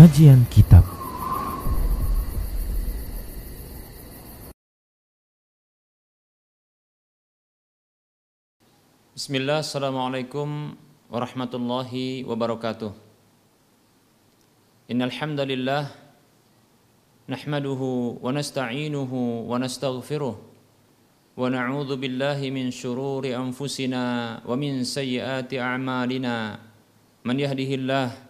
Kajian Kitab. Bismillah, Assalamualaikum warahmatullahi wabarakatuh. Innalhamdalillah Nahmaduhu wa nasta'inuhu wa nasta'gfiruh Wa na'udhu billahi min syururi anfusina Wa min sayyiyati a'malina. Man yahdihillah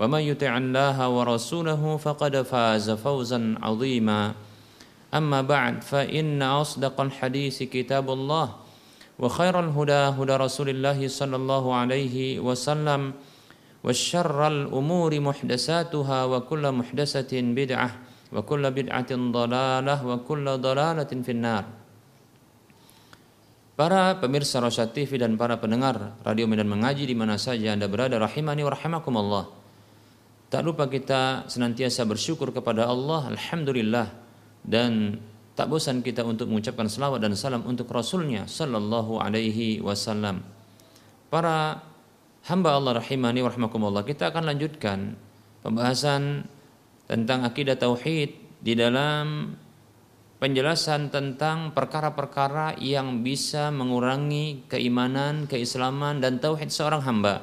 ومن يطع الله ورسوله فقد فاز فوزا عظيما أما بعد فإن أصدق الحديث كتاب الله وخير الهدى هدى رسول الله صلى الله عليه وسلم وشر الأمور محدثاتها وكل محدثة بدعة وكل بدعة ضلالة وكل ضلالة في النار Para pemirsa Rosyad TV dan para pendengar Radio Medan Mengaji di mana saja Anda berada rahimani wa rahimakumullah. Tak lupa kita senantiasa bersyukur kepada Allah, Alhamdulillah. Dan tak bosan kita untuk mengucapkan salawat dan salam untuk Rasulnya Sallallahu Alaihi Wasallam. Para hamba Allah rahimani wa rahmakumullah, kita akan lanjutkan pembahasan tentang akidah tauhid di dalam penjelasan tentang perkara-perkara yang bisa mengurangi keimanan, keislaman dan tauhid seorang hamba.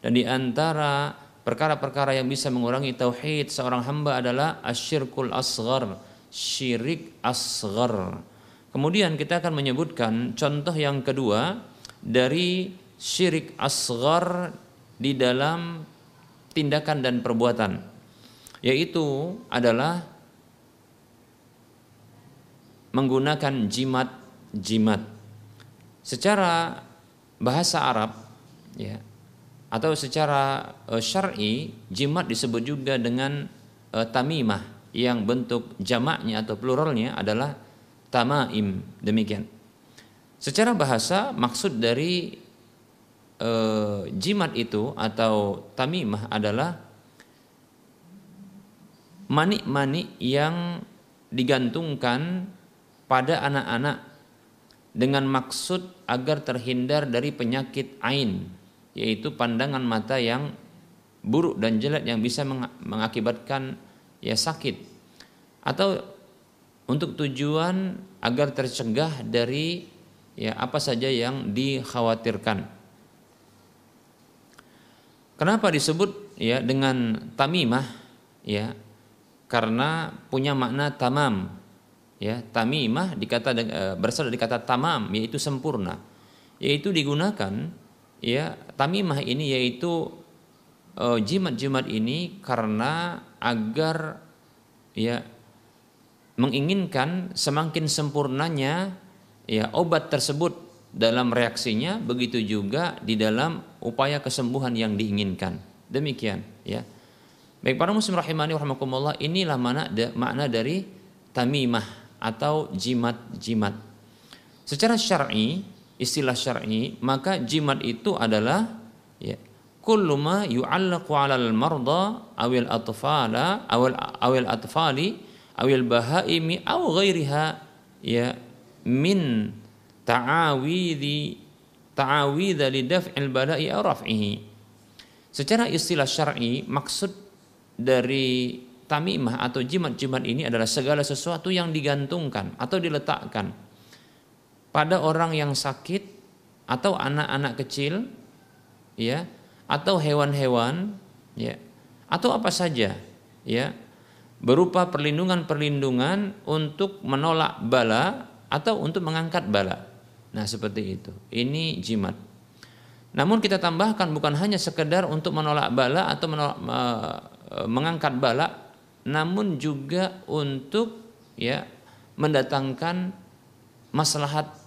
Dan di antara perkara-perkara yang bisa mengurangi tauhid seorang hamba adalah asyirkul asghar, syirik asghar. Kemudian kita akan menyebutkan contoh yang kedua dari syirik asghar di dalam tindakan dan perbuatan yaitu adalah menggunakan jimat-jimat. Secara bahasa Arab ya, atau secara uh, syar'i jimat disebut juga dengan uh, tamimah yang bentuk jamaknya atau pluralnya adalah tamaim demikian. Secara bahasa maksud dari uh, jimat itu atau tamimah adalah manik-manik yang digantungkan pada anak-anak dengan maksud agar terhindar dari penyakit ain yaitu pandangan mata yang buruk dan jelek yang bisa mengakibatkan ya sakit atau untuk tujuan agar tercegah dari ya apa saja yang dikhawatirkan. Kenapa disebut ya dengan tamimah ya? Karena punya makna tamam. Ya, tamimah dikata eh, berasal dari kata tamam yaitu sempurna. Yaitu digunakan ya tamimah ini yaitu uh, jimat-jimat ini karena agar ya menginginkan semakin sempurnanya ya obat tersebut dalam reaksinya begitu juga di dalam upaya kesembuhan yang diinginkan. Demikian ya. Baik para muslim rahimani rahimakumullah inilah mana makna dari tamimah atau jimat-jimat. Secara syar'i istilah syar'i maka jimat itu adalah ya kullu ma yu'allaqu 'alal marda awil atfala awil awil atfali awil bahaimi aw ghairiha ya min ta'awidhi ta'awidha li daf'il bala'i aw raf'ihi. Secara istilah syar'i maksud dari tamimah atau jimat-jimat ini adalah segala sesuatu yang digantungkan atau diletakkan pada orang yang sakit atau anak-anak kecil ya atau hewan-hewan ya atau apa saja ya berupa perlindungan-perlindungan untuk menolak bala atau untuk mengangkat bala. Nah, seperti itu. Ini jimat. Namun kita tambahkan bukan hanya sekedar untuk menolak bala atau menolak, mengangkat bala, namun juga untuk ya mendatangkan maslahat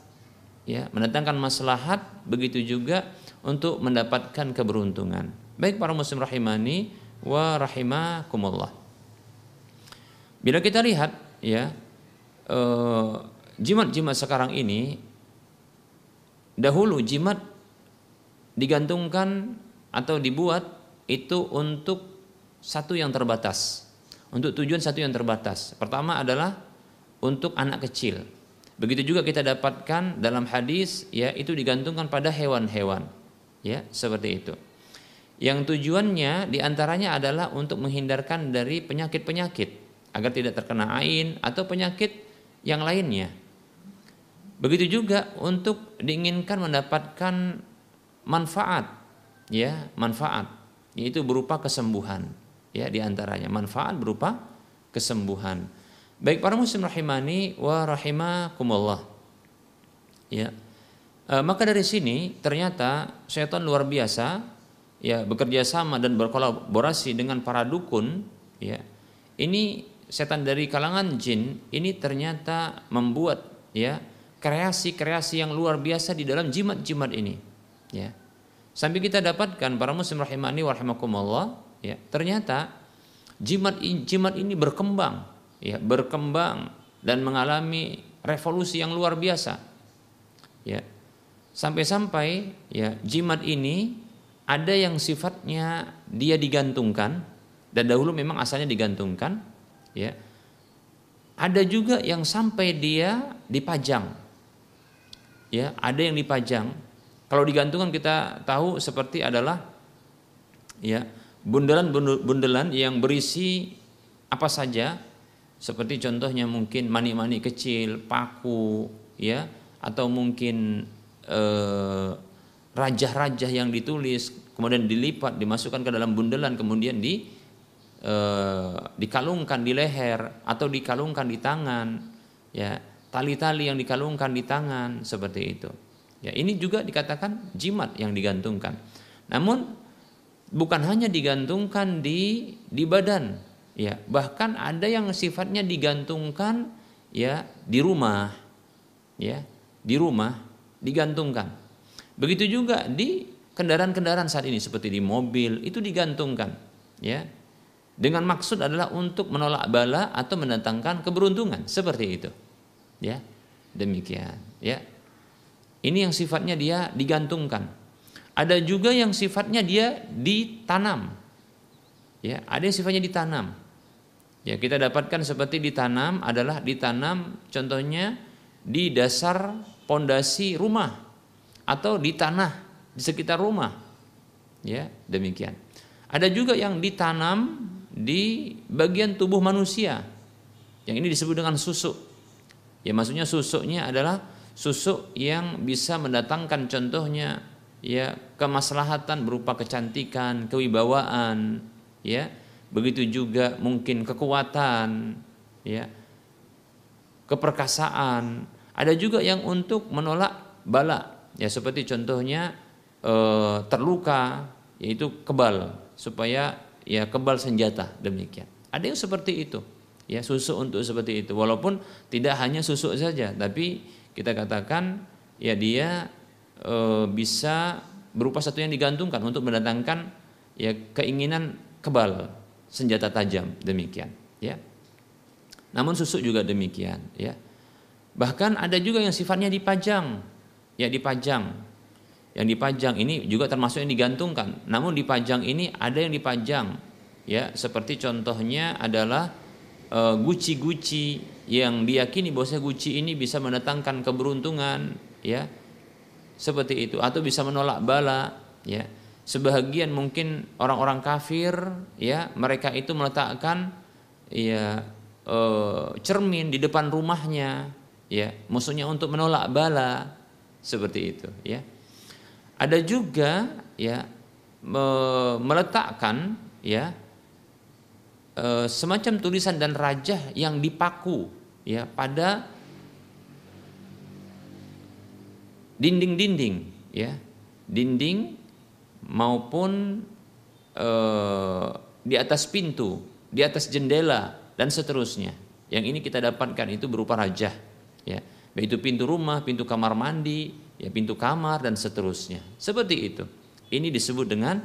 ya, mendatangkan maslahat begitu juga untuk mendapatkan keberuntungan. Baik para muslim rahimani wa rahimakumullah. Bila kita lihat ya eh, jimat-jimat sekarang ini dahulu jimat digantungkan atau dibuat itu untuk satu yang terbatas. Untuk tujuan satu yang terbatas. Pertama adalah untuk anak kecil. Begitu juga kita dapatkan dalam hadis ya itu digantungkan pada hewan-hewan. Ya, seperti itu. Yang tujuannya di antaranya adalah untuk menghindarkan dari penyakit-penyakit agar tidak terkena ain atau penyakit yang lainnya. Begitu juga untuk diinginkan mendapatkan manfaat, ya manfaat, yaitu berupa kesembuhan, ya di antaranya manfaat berupa kesembuhan. Baik para muslim rahimani wa rahimakumullah. Ya. E, maka dari sini ternyata setan luar biasa ya bekerja sama dan berkolaborasi dengan para dukun ya. Ini setan dari kalangan jin ini ternyata membuat ya kreasi-kreasi yang luar biasa di dalam jimat-jimat ini. Ya. Sampai kita dapatkan para muslim rahimani wa rahimakumullah, ya, ternyata jimat jimat ini berkembang, ya, berkembang dan mengalami revolusi yang luar biasa. Ya. Sampai-sampai ya jimat ini ada yang sifatnya dia digantungkan dan dahulu memang asalnya digantungkan, ya. Ada juga yang sampai dia dipajang ya ada yang dipajang kalau digantungkan kita tahu seperti adalah ya bundelan-bundelan yang berisi apa saja seperti contohnya mungkin mani-mani kecil, paku, ya, atau mungkin eh, rajah-rajah yang ditulis, kemudian dilipat, dimasukkan ke dalam bundelan, kemudian di eh, dikalungkan di leher atau dikalungkan di tangan, ya tali-tali yang dikalungkan di tangan seperti itu. Ya, ini juga dikatakan jimat yang digantungkan. Namun bukan hanya digantungkan di di badan, ya, bahkan ada yang sifatnya digantungkan ya di rumah. Ya, di rumah digantungkan. Begitu juga di kendaraan-kendaraan saat ini seperti di mobil itu digantungkan, ya. Dengan maksud adalah untuk menolak bala atau mendatangkan keberuntungan, seperti itu. Ya, demikian. Ya, ini yang sifatnya dia digantungkan. Ada juga yang sifatnya dia ditanam. Ya, ada yang sifatnya ditanam. Ya, kita dapatkan seperti ditanam adalah ditanam contohnya di dasar pondasi rumah atau di tanah di sekitar rumah. Ya, demikian. Ada juga yang ditanam di bagian tubuh manusia. Yang ini disebut dengan susuk. Ya maksudnya susuknya adalah susuk yang bisa mendatangkan contohnya ya kemaslahatan berupa kecantikan, kewibawaan, ya. Begitu juga mungkin kekuatan, ya. Keperkasaan. Ada juga yang untuk menolak bala, ya seperti contohnya e, terluka yaitu kebal supaya ya kebal senjata demikian. Ada yang seperti itu ya susuk untuk seperti itu walaupun tidak hanya susuk saja tapi kita katakan ya dia e, bisa berupa satu yang digantungkan untuk mendatangkan ya keinginan kebal senjata tajam demikian ya. Namun susuk juga demikian ya. Bahkan ada juga yang sifatnya dipajang ya dipajang. Yang dipajang ini juga termasuk yang digantungkan. Namun dipajang ini ada yang dipajang ya. Seperti contohnya adalah Eh, guci-guci yang diyakini bahwa guci ini bisa mendatangkan keberuntungan ya. Seperti itu. Atau bisa menolak bala ya sebagian mungkin orang-orang kafir ya mereka itu meletakkan ya e, cermin di depan rumahnya ya musuhnya untuk menolak bala seperti itu ya. Ada juga ya me, meletakkan ya e, semacam tulisan dan rajah yang dipaku ya pada dinding-dinding ya dinding maupun e, di atas pintu di atas jendela dan seterusnya. Yang ini kita dapatkan itu berupa rajah ya. Baik itu pintu rumah pintu kamar mandi ya pintu kamar dan seterusnya. Seperti itu. Ini disebut dengan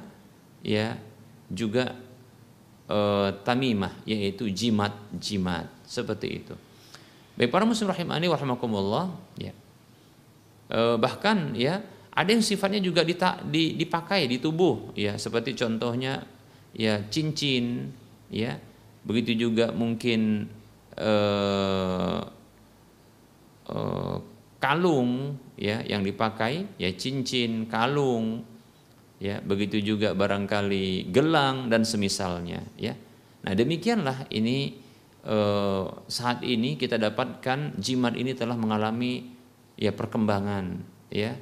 ya juga e, tamimah yaitu jimat jimat. Seperti itu. Baik para muslim rahimani warahmatullah ya. E, bahkan ya ada yang sifatnya juga dipakai di tubuh. Ya seperti contohnya ya cincin ya. Begitu juga mungkin e, e, kalung ya yang dipakai. Ya cincin kalung ya. Begitu juga barangkali gelang dan semisalnya ya. Nah demikianlah ini eh, saat ini kita dapatkan jimat ini telah mengalami ya perkembangan ya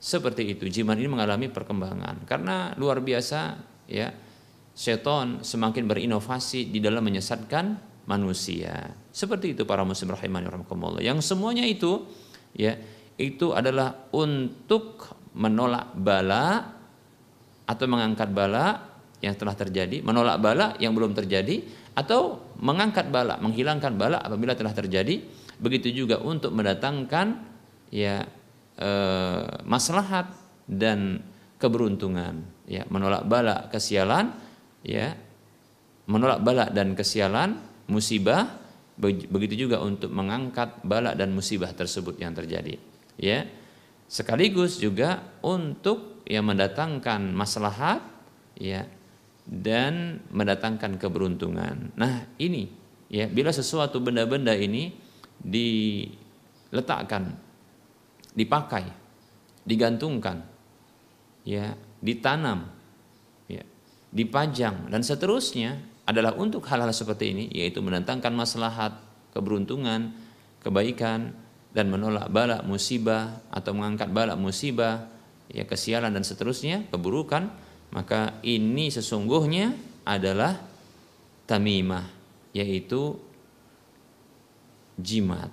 seperti itu jimat ini mengalami perkembangan. Karena luar biasa ya seton semakin berinovasi di dalam menyesatkan manusia. Seperti itu para muslim rahimani rahimakumullah. Yang semuanya itu ya itu adalah untuk menolak bala atau mengangkat bala yang telah terjadi, menolak bala yang belum terjadi, atau mengangkat bala, menghilangkan bala apabila telah terjadi. Begitu juga untuk mendatangkan ya e, maslahat dan keberuntungan, ya menolak bala kesialan, ya menolak bala dan kesialan, musibah, begitu juga untuk mengangkat bala dan musibah tersebut yang terjadi, ya sekaligus juga untuk yang mendatangkan maslahat ya dan mendatangkan keberuntungan. Nah, ini ya bila sesuatu benda-benda ini diletakkan, dipakai, digantungkan, ya, ditanam, ya, dipajang dan seterusnya adalah untuk hal-hal seperti ini yaitu mendatangkan maslahat, keberuntungan, kebaikan dan menolak bala musibah atau mengangkat bala musibah ya kesialan dan seterusnya, keburukan, maka ini sesungguhnya adalah tamimah, yaitu jimat.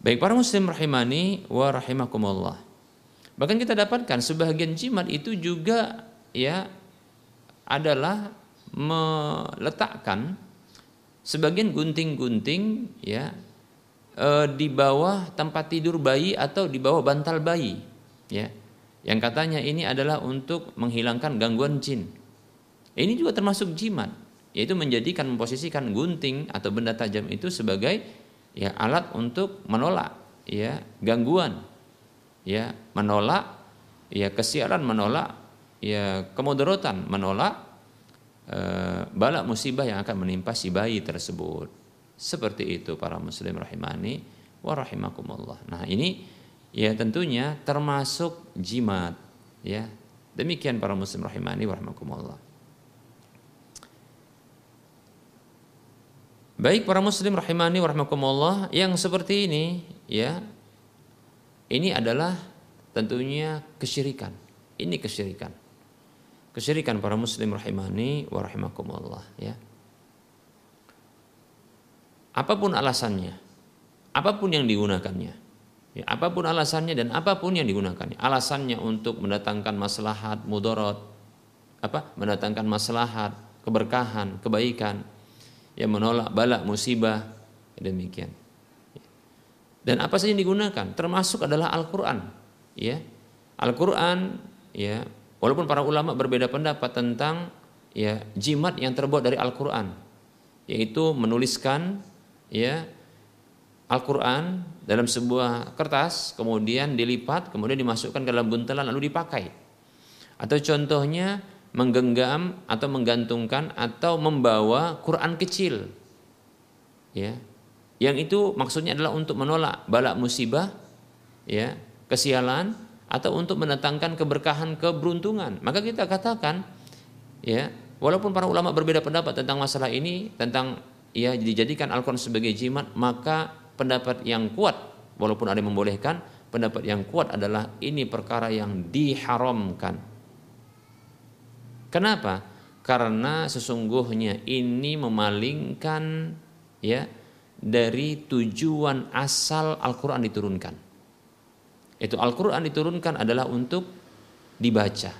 Baik para muslim rahimani wa rahimakumullah. Bahkan kita dapatkan sebagian jimat itu juga ya adalah meletakkan sebagian gunting-gunting ya eh, di bawah tempat tidur bayi atau di bawah bantal bayi ya yang katanya ini adalah untuk menghilangkan gangguan jin ini juga termasuk jimat yaitu menjadikan memposisikan gunting atau benda tajam itu sebagai ya alat untuk menolak ya gangguan ya menolak ya kesialan menolak ya kemudaratan menolak e, balak musibah yang akan menimpa si bayi tersebut. Seperti itu para muslim rahimani wa rahimakumullah. Nah ini ya tentunya termasuk jimat ya. Demikian para muslim rahimani warahmatullah baik para muslim rahimani warahmatullah yang seperti ini ya ini adalah tentunya kesyirikan ini kesyirikan kesyirikan para muslim rahimani warahmatullah ya apa pun alasannya apa pun yang digunakannya Ya, apa pun alasannya dan apa pun yang digunakannya. Alasannya untuk mendatangkan maslahat, mudorot, apa? Mendatangkan maslahat, keberkahan, kebaikan, yang menolak balak musibah, demikian. Dan apa saja yang digunakan, termasuk adalah Al-Quran. Ya, Al-Quran, ya, walaupun para ulama berbeda pendapat tentang ya jimat yang terbuat dari Al-Quran, yaitu menuliskan ya Al-Quran dalam sebuah kertas, kemudian dilipat, kemudian dimasukkan ke dalam buntelan lalu dipakai. Atau contohnya menggenggam atau menggantungkan atau membawa Quran kecil. Ya. Yang itu maksudnya adalah untuk menolak balak musibah, ya, kesialan atau untuk mendatangkan keberkahan, keberuntungan. Maka kita katakan ya, walaupun para ulama berbeda pendapat tentang masalah ini, tentang ya dijadikan Al-Quran sebagai jimat, maka pendapat yang kuat walaupun ada yang membolehkan pendapat yang kuat adalah ini perkara yang diharamkan kenapa karena sesungguhnya ini memalingkan ya dari tujuan asal Al-Qur'an diturunkan. Itu Al-Qur'an diturunkan adalah untuk dibaca.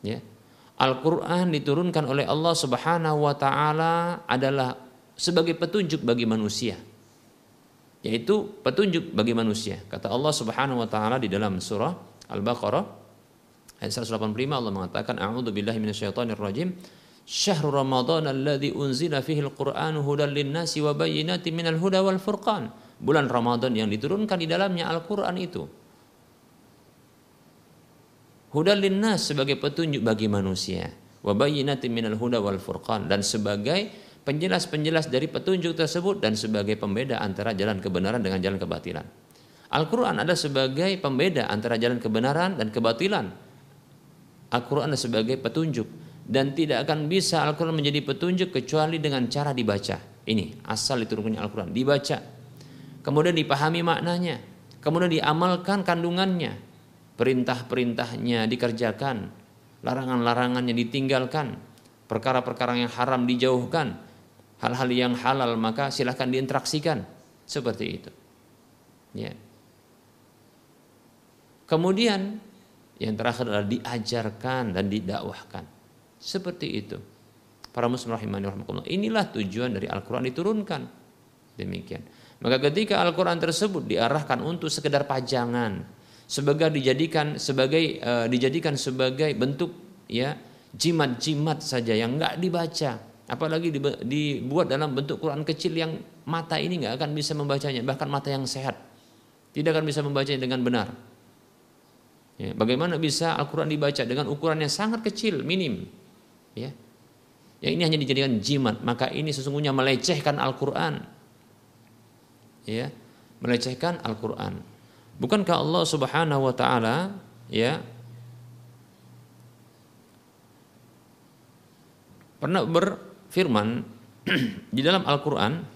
Ya. Al-Qur'an diturunkan oleh Allah Subhanahu wa taala adalah sebagai petunjuk bagi manusia. Yaitu petunjuk bagi manusia. Kata Allah Subhanahu wa taala di dalam surah Al-Baqarah ayat 185 Allah mengatakan a'udzu billahi minasyaitonir rajim syahrul ramadan alladzi unzila fihi al-qur'anu hudan lin-nasi wa bayyinatin minal huda wal furqan bulan Ramadan yang diturunkan di dalamnya Al-Qur'an itu Hudan linnas sebagai petunjuk bagi manusia. Wa bayyinatin minal huda wal furqan dan sebagai penjelas-penjelas dari petunjuk tersebut dan sebagai pembeda antara jalan kebenaran dengan jalan kebatilan. Al-Quran ada sebagai pembeda antara jalan kebenaran dan kebatilan. Al-Quran sebagai petunjuk dan tidak akan bisa Al-Quran menjadi petunjuk kecuali dengan cara dibaca. Ini asal diturunkannya Al-Quran, dibaca. Kemudian dipahami maknanya, kemudian diamalkan kandungannya, perintah-perintahnya dikerjakan, larangan-larangannya ditinggalkan, perkara-perkara yang haram dijauhkan, hal-hal yang halal maka silahkan diinteraksikan seperti itu. Ya. Kemudian yang terakhir adalah diajarkan dan didakwahkan. Seperti itu. Para muslim rahimani rahmatullah. Inilah tujuan dari Al-Quran diturunkan. Demikian. Maka ketika Al-Quran tersebut diarahkan untuk sekedar pajangan, sebagai dijadikan sebagai uh, dijadikan sebagai bentuk ya jimat-jimat saja yang nggak dibaca apalagi dibuat dalam bentuk Quran kecil yang mata ini nggak akan bisa membacanya bahkan mata yang sehat tidak akan bisa membacanya dengan benar ya, bagaimana bisa Al-Quran dibaca dengan ukuran yang sangat kecil minim? Ya. Yang ini hanya dijadikan jimat maka ini sesungguhnya melecehkan Al-Quran. Ya melecehkan Al-Quran. Bukankah Allah Subhanahu wa taala ya pernah berfirman di dalam Al-Qur'an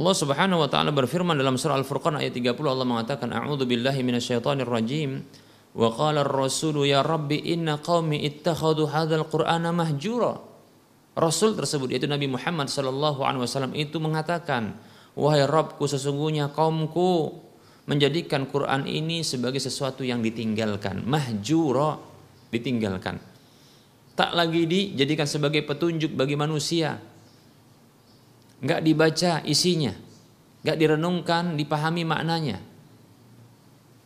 Allah Subhanahu wa taala berfirman dalam surah Al-Furqan ayat 30 Allah mengatakan a'udzu billahi minasyaitonir rajim. Wa qala ar-rasulu ya rabbi inna qaumi ittakhadhu hadzal qur'ana mahjura. Rasul tersebut yaitu Nabi Muhammad Shallallahu Alaihi Wasallam itu mengatakan, wahai Robku sesungguhnya kaumku menjadikan Quran ini sebagai sesuatu yang ditinggalkan, mahjuro ditinggalkan, tak lagi dijadikan sebagai petunjuk bagi manusia, nggak dibaca isinya, nggak direnungkan, dipahami maknanya,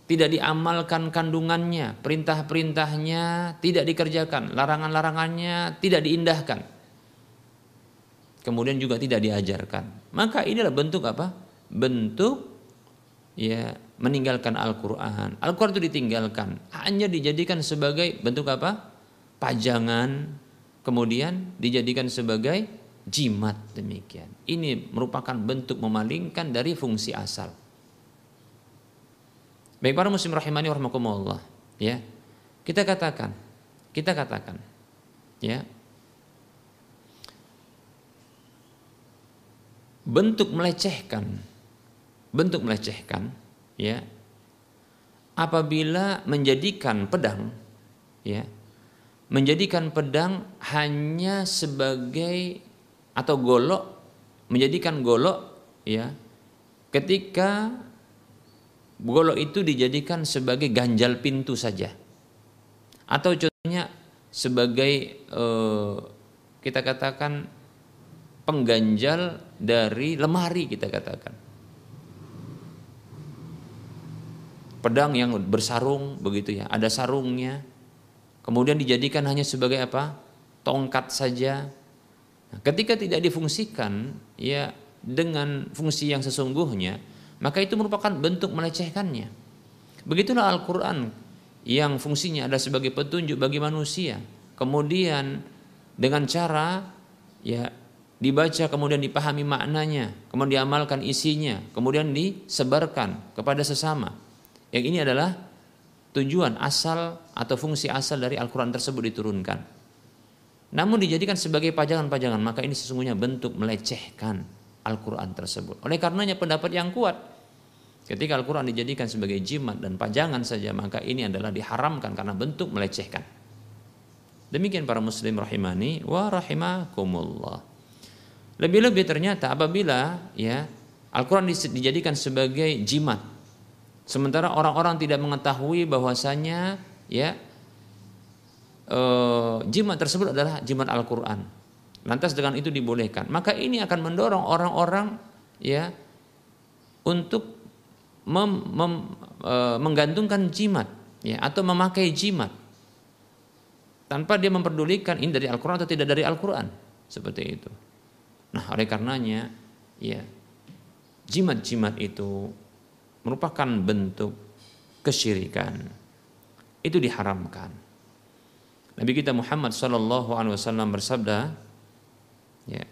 tidak diamalkan kandungannya, perintah-perintahnya tidak dikerjakan, larangan-larangannya tidak diindahkan kemudian juga tidak diajarkan. Maka inilah bentuk apa? Bentuk ya meninggalkan Al-Qur'an. Al-Qur'an itu ditinggalkan, hanya dijadikan sebagai bentuk apa? pajangan, kemudian dijadikan sebagai jimat demikian. Ini merupakan bentuk memalingkan dari fungsi asal. Baik para muslim rahimani warahmatullah, ya. Kita katakan, kita katakan, ya, bentuk melecehkan bentuk melecehkan ya apabila menjadikan pedang ya menjadikan pedang hanya sebagai atau golok menjadikan golok ya ketika golok itu dijadikan sebagai ganjal pintu saja atau contohnya sebagai eh, kita katakan pengganjal dari lemari kita katakan. Pedang yang bersarung begitu ya, ada sarungnya. Kemudian dijadikan hanya sebagai apa? Tongkat saja. Nah, ketika tidak difungsikan ya dengan fungsi yang sesungguhnya, maka itu merupakan bentuk melecehkannya. Begitulah Al-Qur'an yang fungsinya ada sebagai petunjuk bagi manusia. Kemudian dengan cara ya dibaca kemudian dipahami maknanya, kemudian diamalkan isinya, kemudian disebarkan kepada sesama. Yang ini adalah tujuan asal atau fungsi asal dari Al-Quran tersebut diturunkan. Namun dijadikan sebagai pajangan-pajangan, maka ini sesungguhnya bentuk melecehkan Al-Quran tersebut. Oleh karenanya pendapat yang kuat Ketika Al-Quran dijadikan sebagai jimat dan pajangan saja, maka ini adalah diharamkan karena bentuk melecehkan. Demikian para muslim rahimani wa rahimakumullah. Lebih-lebih ternyata apabila ya Al-Quran dijadikan sebagai jimat, sementara orang-orang tidak mengetahui bahwasanya ya e, jimat tersebut adalah jimat Al-Quran. Lantas dengan itu dibolehkan, maka ini akan mendorong orang-orang ya untuk mem, mem, e, menggantungkan jimat ya atau memakai jimat tanpa dia memperdulikan ini dari Al-Qur'an atau tidak dari Al-Qur'an seperti itu. Nah, oleh karenanya ya jimat-jimat itu merupakan bentuk kesyirikan. Itu diharamkan. Nabi kita Muhammad sallallahu alaihi wasallam bersabda ya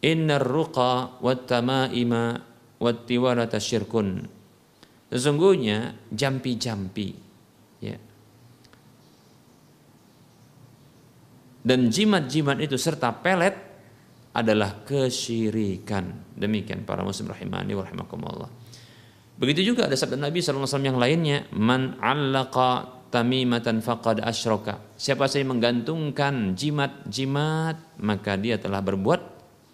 Innar ruqa wat tamaima wattiwarata syirkun. Sesungguhnya jampi-jampi ya. Dan jimat-jimat itu serta pelet adalah kesyirikan. Demikian para muslim rahimani wa rahimakumullah. Begitu juga ada sabda Nabi SAW yang lainnya, man 'allaqa tamimatan faqad asyraka. Siapa saja menggantungkan jimat-jimat, maka dia telah berbuat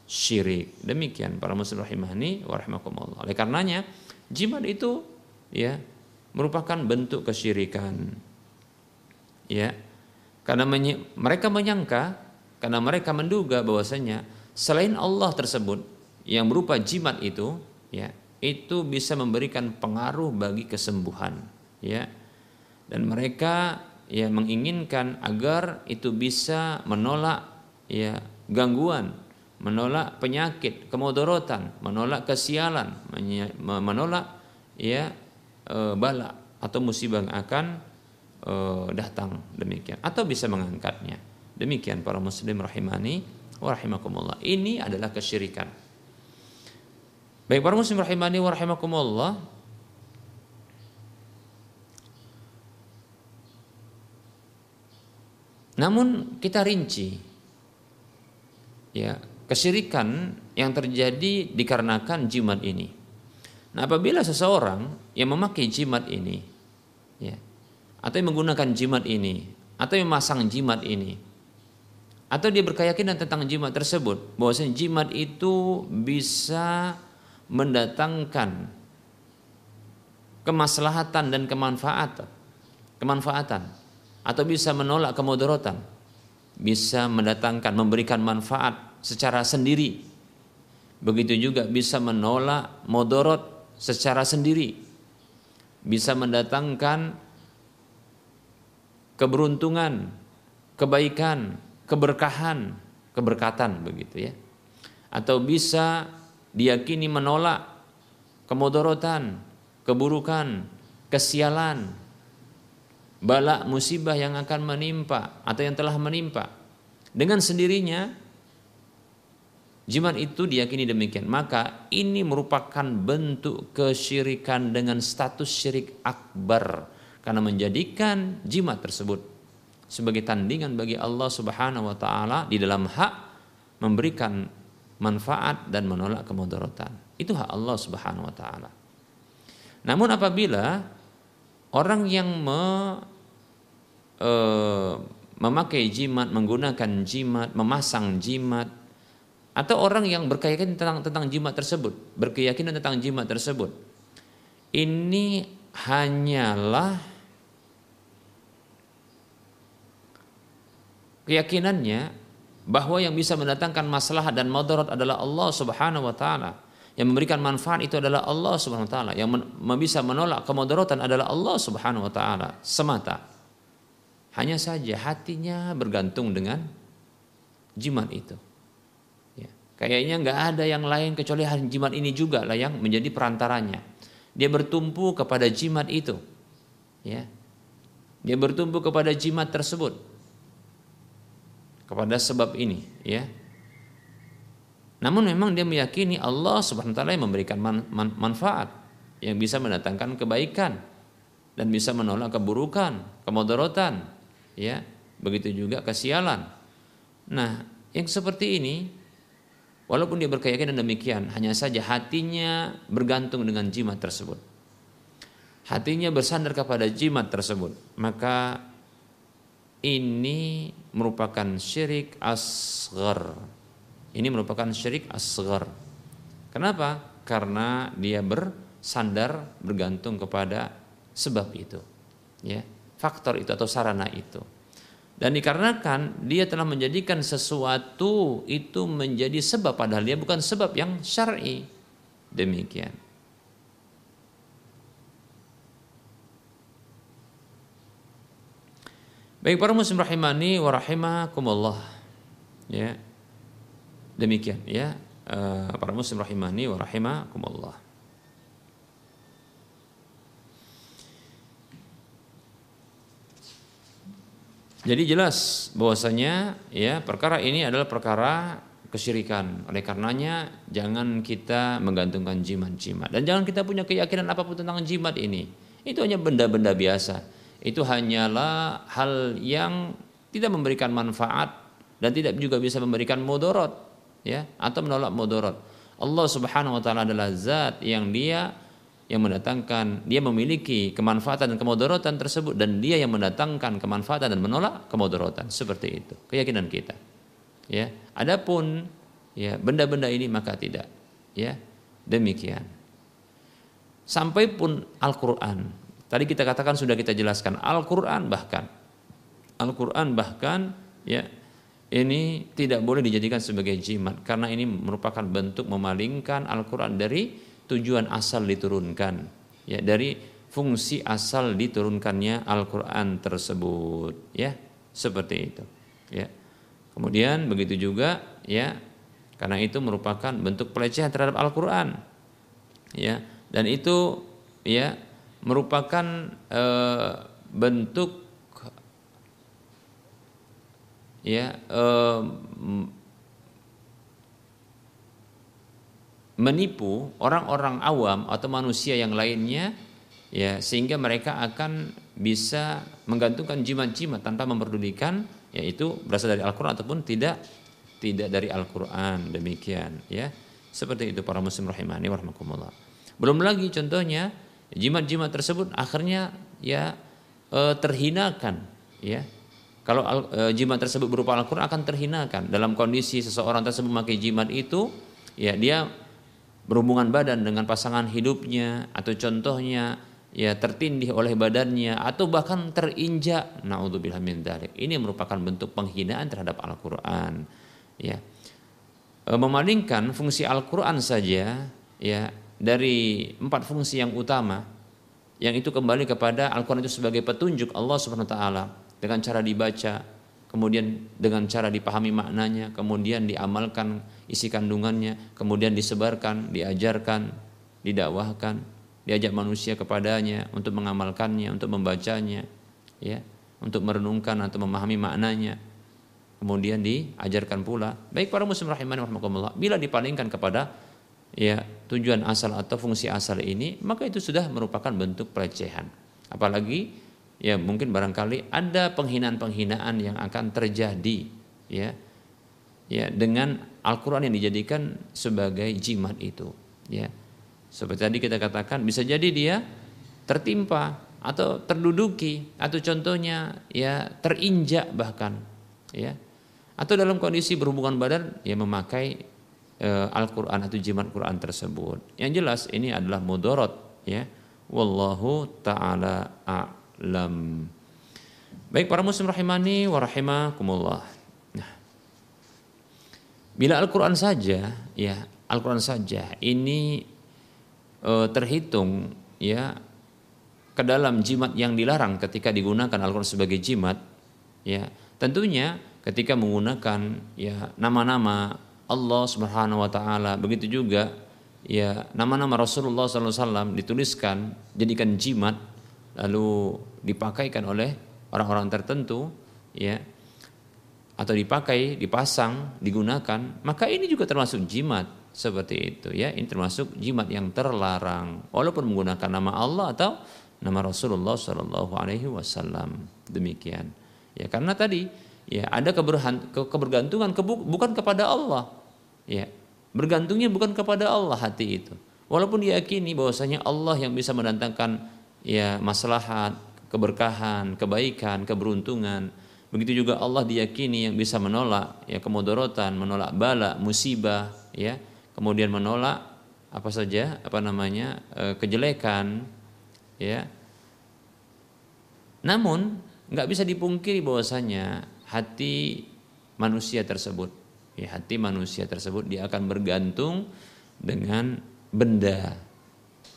syirik. Demikian para muslim rahimahni wa rahimakumullah. Oleh karenanya jimat itu ya merupakan bentuk kesyirikan. Ya. Karena mereka menyangka karena mereka menduga bahwasanya selain Allah tersebut yang berupa jimat itu ya itu bisa memberikan pengaruh bagi kesembuhan ya dan mereka ya menginginkan agar itu bisa menolak ya gangguan menolak penyakit, kemudorotan, menolak kesialan, menolak ya e, bala atau musibah yang akan e, datang demikian atau bisa mengangkatnya. Demikian para muslim rahimani wa rahimakumullah. Ini adalah kesyirikan. Baik para muslim rahimani wa rahimakumullah. Namun kita rinci ya kesyirikan yang terjadi dikarenakan jimat ini. Nah, apabila seseorang yang memakai jimat ini, ya, atau yang menggunakan jimat ini, atau yang memasang jimat ini, atau dia berkeyakinan tentang jimat tersebut, bahwasanya jimat itu bisa mendatangkan kemaslahatan dan kemanfaatan, kemanfaatan, atau bisa menolak kemudaratan, bisa mendatangkan, memberikan manfaat secara sendiri. Begitu juga bisa menolak modorot secara sendiri. Bisa mendatangkan keberuntungan, kebaikan, keberkahan, keberkatan begitu ya. Atau bisa diyakini menolak kemodorotan, keburukan, kesialan, bala musibah yang akan menimpa atau yang telah menimpa. Dengan sendirinya Jimat itu diyakini demikian. Maka ini merupakan bentuk kesyirikan dengan status syirik akbar. Karena menjadikan jimat tersebut sebagai tandingan bagi Allah subhanahu wa ta'ala di dalam hak memberikan manfaat dan menolak kemudaratan. Itu hak Allah subhanahu wa ta'ala. Namun apabila orang yang me, e, memakai jimat, menggunakan jimat, memasang jimat, atau orang yang berkeyakinan tentang tentang jimat tersebut, berkeyakinan tentang jimat tersebut. Ini hanyalah keyakinannya bahwa yang bisa mendatangkan masalah dan madarat adalah Allah Subhanahu wa taala. Yang memberikan manfaat itu adalah Allah Subhanahu wa taala. Yang bisa menolak kemudaratan adalah Allah Subhanahu wa taala semata. Hanya saja hatinya bergantung dengan jimat itu. Kayaknya nggak ada yang lain kecuali jimat ini juga lah yang menjadi perantaranya. Dia bertumpu kepada jimat itu. Ya. Dia bertumpu kepada jimat tersebut. Kepada sebab ini, ya. Namun memang dia meyakini Allah Subhanahu wa taala yang memberikan man, man, manfaat yang bisa mendatangkan kebaikan dan bisa menolak keburukan, kemudaratan, ya. Begitu juga kesialan. Nah, yang seperti ini Walaupun dia berkeyakinan demikian, hanya saja hatinya bergantung dengan jimat tersebut. Hatinya bersandar kepada jimat tersebut, maka ini merupakan syirik asgar. Ini merupakan syirik asgar. Kenapa? Karena dia bersandar bergantung kepada sebab itu. Ya, faktor itu atau sarana itu. Dan dikarenakan dia telah menjadikan sesuatu itu menjadi sebab padahal dia bukan sebab yang syar'i. Demikian. Baik para muslim rahimani wa rahimakumullah. Ya. Demikian ya. Eh, para muslim rahimani wa rahimakumullah. Jadi jelas bahwasanya ya perkara ini adalah perkara kesyirikan. Oleh karenanya jangan kita menggantungkan jimat-jimat dan jangan kita punya keyakinan apa pun tentang jimat ini. Itu hanya benda-benda biasa. Itu hanyalah hal yang tidak memberikan manfaat dan tidak juga bisa memberikan mudorot ya atau menolak mudorot. Allah Subhanahu wa taala adalah zat yang dia yang mendatangkan dia memiliki kemanfaatan dan kemudaratan tersebut dan dia yang mendatangkan kemanfaatan dan menolak kemudaratan. Seperti itu keyakinan kita. Ya adapun ya benda-benda ini maka tidak. Ya demikian. Sampai pun Al-Qur'an. Tadi kita katakan sudah kita jelaskan Al-Qur'an bahkan. Al-Qur'an bahkan ya ini tidak boleh dijadikan sebagai jimat karena ini merupakan bentuk memalingkan Al-Qur'an dari tujuan asal diturunkan. Ya dari fungsi asal diturunkannya Al-Qur'an tersebut. Ya seperti itu. Ya. Kemudian begitu juga ya karena itu merupakan bentuk pelecehan terhadap Al-Qur'an. Ya dan itu ya merupakan e, bentuk ya menipu orang-orang awam atau manusia yang lainnya ya sehingga mereka akan bisa menggantungkan jimat-jimat tanpa memperdulikan yaitu berasal dari Al-Qur'an ataupun tidak tidak dari Al-Qur'an. Demikian ya. Seperti itu para muslim rahimani warahmatullah. Belum lagi contohnya jimat-jimat tersebut akhirnya ya eh, terhinakan ya kalau eh, jimat tersebut berupa Al-Qur'an akan terhinakan. Dalam kondisi seseorang tersebut memakai jimat itu ya dia berhubungan badan dengan pasangan hidupnya atau contohnya ya tertindih oleh badannya atau bahkan terinjak. Naudzubillah min dzalik ini merupakan bentuk penghinaan terhadap Al-Qur'an ya. E, memalingkan fungsi Al-Qur'an saja ya dari empat fungsi yang utama yang itu kembali kepada Al-Qur'an itu sebagai petunjuk Allah Subhanahu wa taala dengan cara dibaca kemudian dengan cara dipahami maknanya, kemudian diamalkan isi kandungannya, kemudian disebarkan, diajarkan, didakwahkan, diajak manusia kepadanya untuk mengamalkannya, untuk membacanya, ya, untuk merenungkan atau memahami maknanya. Kemudian diajarkan pula, baik para muslim rahimani rahimakumullah, bila dipalingkan kepada ya tujuan asal atau fungsi asal ini, maka itu sudah merupakan bentuk pelecehan. Apalagi ya mungkin barangkali ada penghinaan-penghinaan yang akan terjadi ya. Ya dengan Al-Qur'an yang dijadikan sebagai jimat itu ya. Seperti tadi kita katakan bisa jadi dia tertimpa atau terduduki atau contohnya ya terinjak bahkan ya. Atau dalam kondisi berhubungan badan ya memakai e, Al-Qur'an atau jimat Quran tersebut. Yang jelas ini adalah mudorot ya. Wallahu taala Baik para muslim rahimani wa rahimakumullah. Nah, bila Al-Qur'an saja ya, Al-Qur'an saja ini e, terhitung ya ke dalam jimat yang dilarang ketika digunakan Al-Qur'an sebagai jimat ya, tentunya ketika menggunakan ya nama-nama Allah Subhanahu wa taala begitu juga ya nama-nama Rasulullah SAW dituliskan jadikan jimat lalu dipakaikan oleh orang-orang tertentu ya atau dipakai, dipasang, digunakan, maka ini juga termasuk jimat seperti itu ya. Ini termasuk jimat yang terlarang walaupun menggunakan nama Allah atau nama Rasulullah Shallallahu alaihi wasallam. Demikian. Ya, karena tadi ya ada kebergantungan bukan kepada Allah. Ya. Bergantungnya bukan kepada Allah hati itu. Walaupun diyakini bahwasanya Allah yang bisa mendatangkan ya maslahat, keberkahan, kebaikan, keberuntungan. Begitu juga Allah diyakini yang bisa menolak ya kemudorotan, menolak bala, musibah, ya. Kemudian menolak apa saja apa namanya e, kejelekan, ya. Namun nggak bisa dipungkiri bahwasanya hati manusia tersebut, ya hati manusia tersebut dia akan bergantung dengan benda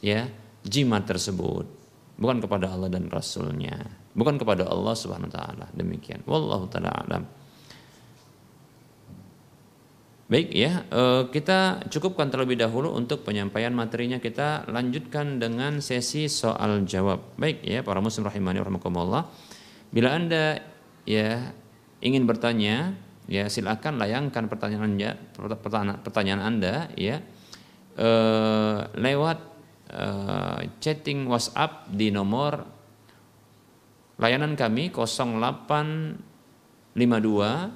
ya jimat tersebut bukan kepada Allah dan Rasulnya bukan kepada Allah Subhanahu Wa Taala demikian wallahu taala alam Baik ya, eh, kita cukupkan terlebih dahulu untuk penyampaian materinya. Kita lanjutkan dengan sesi soal jawab. Baik ya, para muslim rahimani rahimakumullah. Bila Anda ya ingin bertanya, ya silakan layangkan pertanyaan pertanyaan Anda ya uh, lewat uh, chatting WhatsApp di nomor layanan kami 0852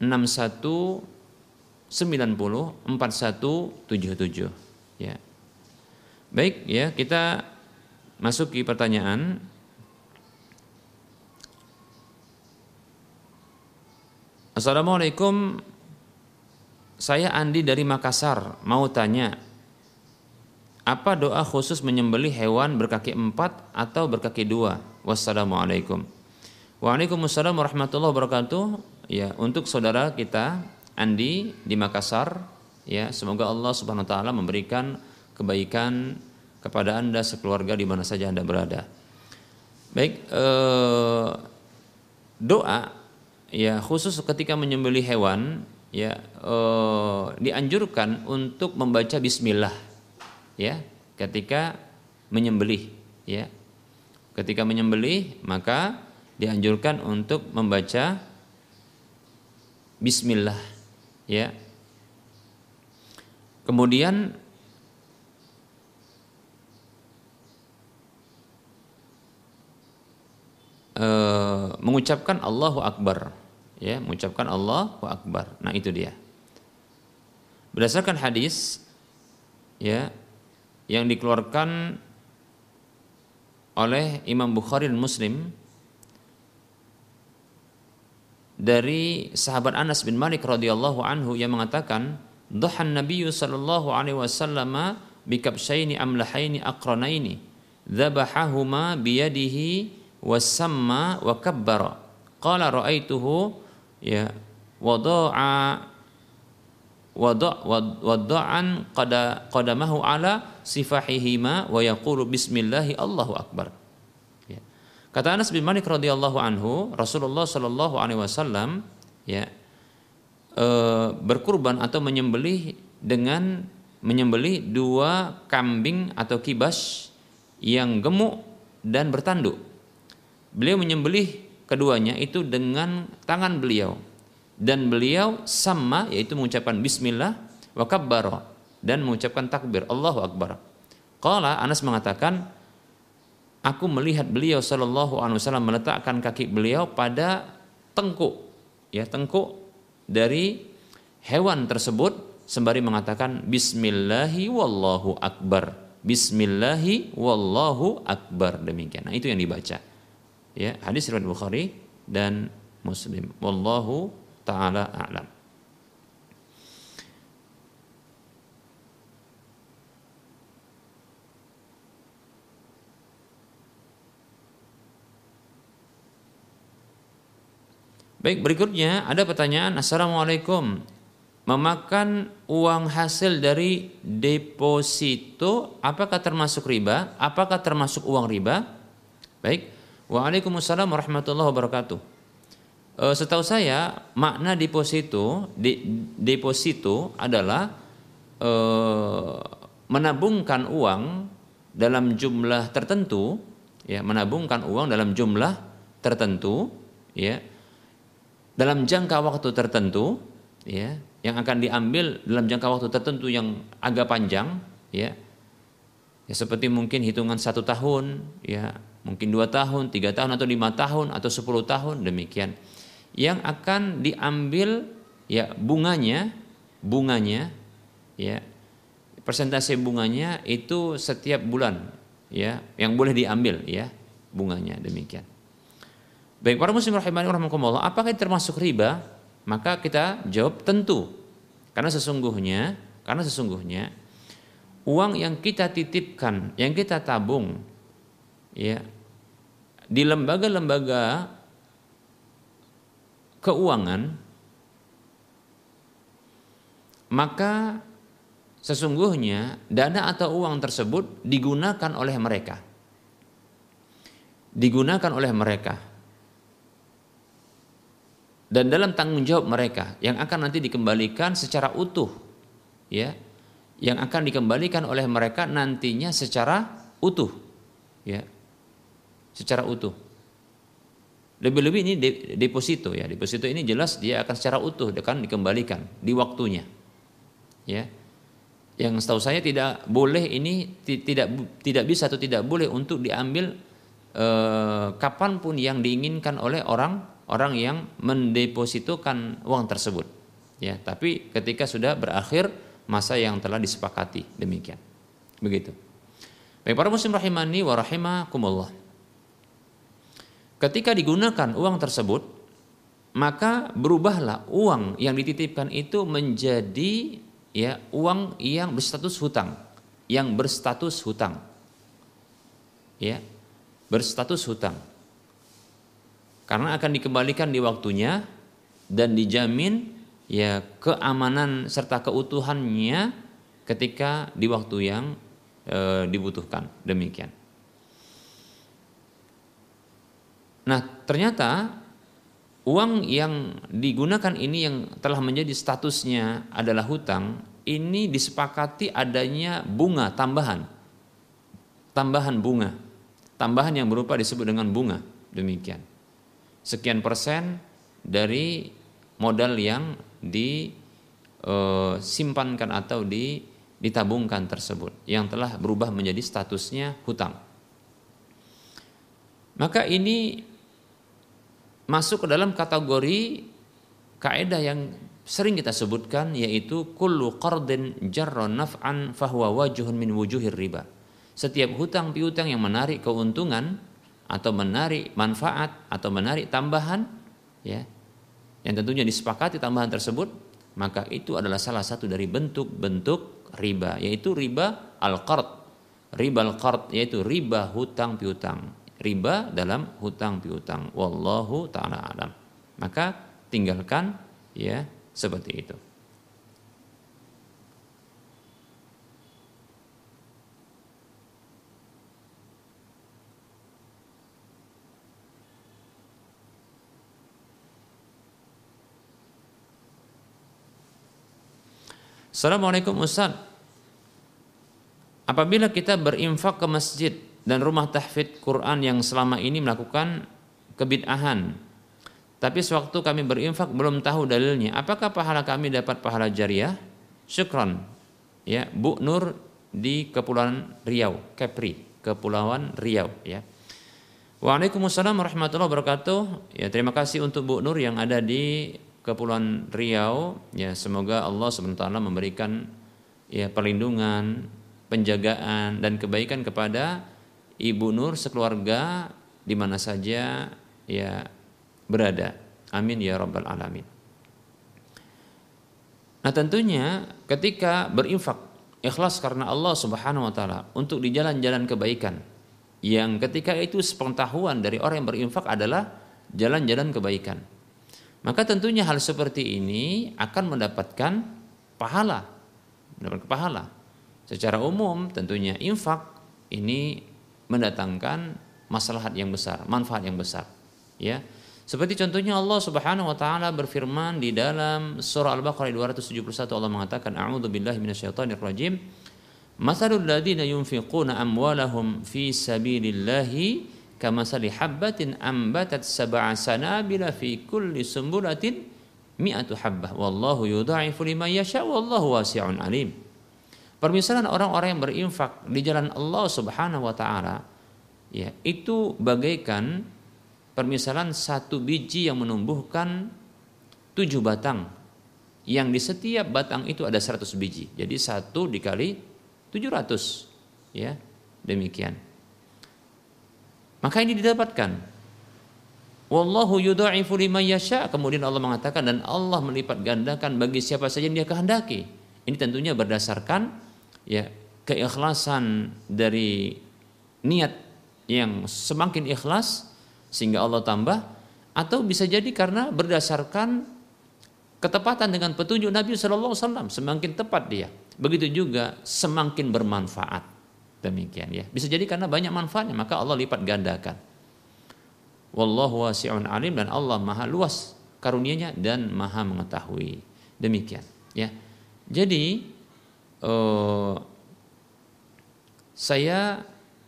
61 90 4177 ya. Baik ya, kita masuk ke pertanyaan. Assalamualaikum saya Andi dari Makassar mau tanya apa doa khusus menyembelih hewan berkaki empat atau berkaki dua? Wassalamualaikum. Waalaikumsalam warahmatullahi wabarakatuh. Ya, untuk saudara kita Andi di Makassar, ya semoga Allah Subhanahu wa taala memberikan kebaikan kepada Anda sekeluarga di mana saja Anda berada. Baik, eh, doa ya khusus ketika menyembelih hewan ya eh, dianjurkan untuk membaca bismillah ya ketika menyembelih ya. Ketika menyembelih maka dianjurkan untuk membaca bismillah ya. Kemudian eh, mengucapkan Allahu Akbar ya mengucapkan Allahu akbar. Nah, itu dia. Berdasarkan hadis ya yang dikeluarkan oleh Imam Bukhari dan Muslim dari sahabat Anas bin Malik radhiyallahu anhu yang mengatakan dhahan nabiyyu sallallahu alaihi wasallam bikabshaini amlahaini aqranaini dzabahahuma biyadihi wasamma wa kabbara qala ra'aituhu ya. Wada'a wada' wada'an qada qadamahu ala sifahihima wa yaqulu bismillahi Allahu akbar. Ya. kata Anas bin Malik radhiyallahu anhu Rasulullah sallallahu alaihi wasallam ya e, berkurban atau menyembelih dengan menyembelih dua kambing atau kibas yang gemuk dan bertanduk. Beliau menyembelih keduanya itu dengan tangan beliau dan beliau sama yaitu mengucapkan bismillah wa kabbara dan mengucapkan takbir Allahu akbar. Qala Anas mengatakan aku melihat beliau sallallahu alaihi wasallam meletakkan kaki beliau pada tengkuk ya tengkuk dari hewan tersebut sembari mengatakan bismillahi wallahu akbar. Bismillahi wallahu akbar demikian. Nah, itu yang dibaca ya hadis riwayat Bukhari dan Muslim wallahu taala a'lam Baik, berikutnya ada pertanyaan Assalamualaikum Memakan uang hasil dari deposito apakah termasuk riba? Apakah termasuk uang riba? Baik, Waalaikumsalam warahmatullahi wabarakatuh. E, setahu saya makna deposito de, deposito adalah e, menabungkan uang dalam jumlah tertentu, ya menabungkan uang dalam jumlah tertentu, ya dalam jangka waktu tertentu, ya yang akan diambil dalam jangka waktu tertentu yang agak panjang, ya ya seperti mungkin hitungan satu tahun, ya mungkin dua tahun, tiga tahun atau lima tahun atau sepuluh tahun demikian yang akan diambil ya bunganya bunganya ya persentase bunganya itu setiap bulan ya yang boleh diambil ya bunganya demikian. Baik para muslim rahimani rahimakumullah, apakah termasuk riba? Maka kita jawab tentu. Karena sesungguhnya, karena sesungguhnya uang yang kita titipkan, yang kita tabung ya di lembaga-lembaga keuangan maka sesungguhnya dana atau uang tersebut digunakan oleh mereka. Digunakan oleh mereka. Dan dalam tanggung jawab mereka yang akan nanti dikembalikan secara utuh. Ya. Yang akan dikembalikan oleh mereka nantinya secara utuh. Ya. Secara utuh. Lebih-lebih ini deposito ya. Deposito ini jelas dia akan secara utuh akan dikembalikan di waktunya. Ya yang setahu saya tidak boleh ini tidak tidak bisa atau tidak boleh untuk diambil eh, kapan pun yang diinginkan oleh orang orang yang mendepositokan uang tersebut ya tapi ketika sudah berakhir masa yang telah disepakati demikian begitu baik para muslim rahimani wa rahimakumullah ketika digunakan uang tersebut maka berubahlah uang yang dititipkan itu menjadi ya uang yang berstatus hutang, yang berstatus hutang. Ya, berstatus hutang. Karena akan dikembalikan di waktunya dan dijamin ya keamanan serta keutuhannya ketika di waktu yang e, dibutuhkan. Demikian. Nah, ternyata uang yang digunakan ini yang telah menjadi statusnya adalah hutang ini disepakati adanya bunga tambahan. Tambahan bunga. Tambahan yang berupa disebut dengan bunga. Demikian. Sekian persen dari modal yang disimpankan eh, atau di, ditabungkan tersebut yang telah berubah menjadi statusnya hutang. Maka ini masuk ke dalam kategori kaidah yang sering kita sebutkan yaitu kullu qardin jarra naf'an fahuwa wajuhun min wujuhir riba. Setiap hutang piutang yang menarik keuntungan atau menarik manfaat atau menarik tambahan ya yang tentunya disepakati tambahan tersebut maka itu adalah salah satu dari bentuk-bentuk riba yaitu riba al-qard. Riba al-qard yaitu riba hutang piutang riba dalam hutang piutang. Wallahu taala alam. Maka tinggalkan ya seperti itu. Assalamualaikum Ustaz. Apabila kita berinfak ke masjid dan rumah tahfidz Quran yang selama ini melakukan kebid'ahan. Tapi sewaktu kami berinfak belum tahu dalilnya. Apakah pahala kami dapat pahala jariah? Syukran. Ya, Bu Nur di Kepulauan Riau, Kepri, Kepulauan Riau ya. Waalaikumsalam warahmatullahi wabarakatuh. Ya, terima kasih untuk Bu Nur yang ada di Kepulauan Riau. Ya, semoga Allah SWT memberikan ya perlindungan, penjagaan dan kebaikan kepada Ibu Nur sekeluarga di mana saja ya berada. Amin ya rabbal alamin. Nah, tentunya ketika berinfak ikhlas karena Allah Subhanahu wa taala untuk di jalan-jalan kebaikan yang ketika itu sepengetahuan dari orang yang berinfak adalah jalan-jalan kebaikan. Maka tentunya hal seperti ini akan mendapatkan pahala, mendapatkan pahala. Secara umum tentunya infak ini mendatangkan maslahat yang besar, manfaat yang besar. Ya. Seperti contohnya Allah Subhanahu wa taala berfirman di dalam surah Al-Baqarah 271 Allah mengatakan a'udzu billahi minasyaitonir rajim. Mathalul ladzina yunfiquna amwalahum fi sabilillahi kamasali habbatin ambatat sab'a sanabila fi kulli sumbulatin mi'atu habbah wallahu yudha'ifu liman yasha wallahu wasi'un alim. Permisalan orang-orang yang berinfak di jalan Allah Subhanahu wa taala ya, itu bagaikan permisalan satu biji yang menumbuhkan tujuh batang yang di setiap batang itu ada 100 biji. Jadi satu dikali 700 ya demikian. Maka ini didapatkan. Wallahu yudha'ifu liman yasha. Kemudian Allah mengatakan dan Allah melipat gandakan bagi siapa saja yang Dia kehendaki. Ini tentunya berdasarkan ya keikhlasan dari niat yang semakin ikhlas sehingga Allah tambah atau bisa jadi karena berdasarkan ketepatan dengan petunjuk Nabi Shallallahu Alaihi Wasallam semakin tepat dia. Begitu juga semakin bermanfaat. Demikian ya. Bisa jadi karena banyak manfaatnya maka Allah lipat gandakan. Wallahu wasi'un alim dan Allah maha luas karunianya dan maha mengetahui. Demikian ya. Jadi uh, saya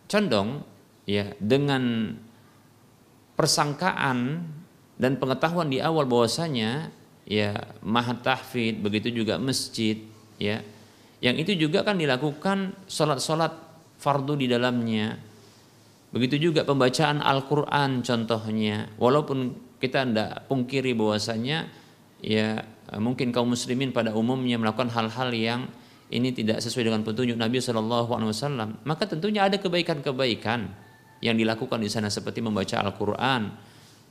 condong ya dengan persangkaan dan pengetahuan di awal bahwasanya ya mahat tahfid begitu juga masjid ya yang itu juga kan dilakukan sholat-sholat fardu di dalamnya. Begitu juga pembacaan Al-Quran contohnya. Walaupun kita tidak pungkiri bahwasanya ya mungkin kaum muslimin pada umumnya melakukan hal-hal yang ini tidak sesuai dengan petunjuk Nabi Shallallahu Alaihi Wasallam. Maka tentunya ada kebaikan-kebaikan yang dilakukan di sana seperti membaca Al-Quran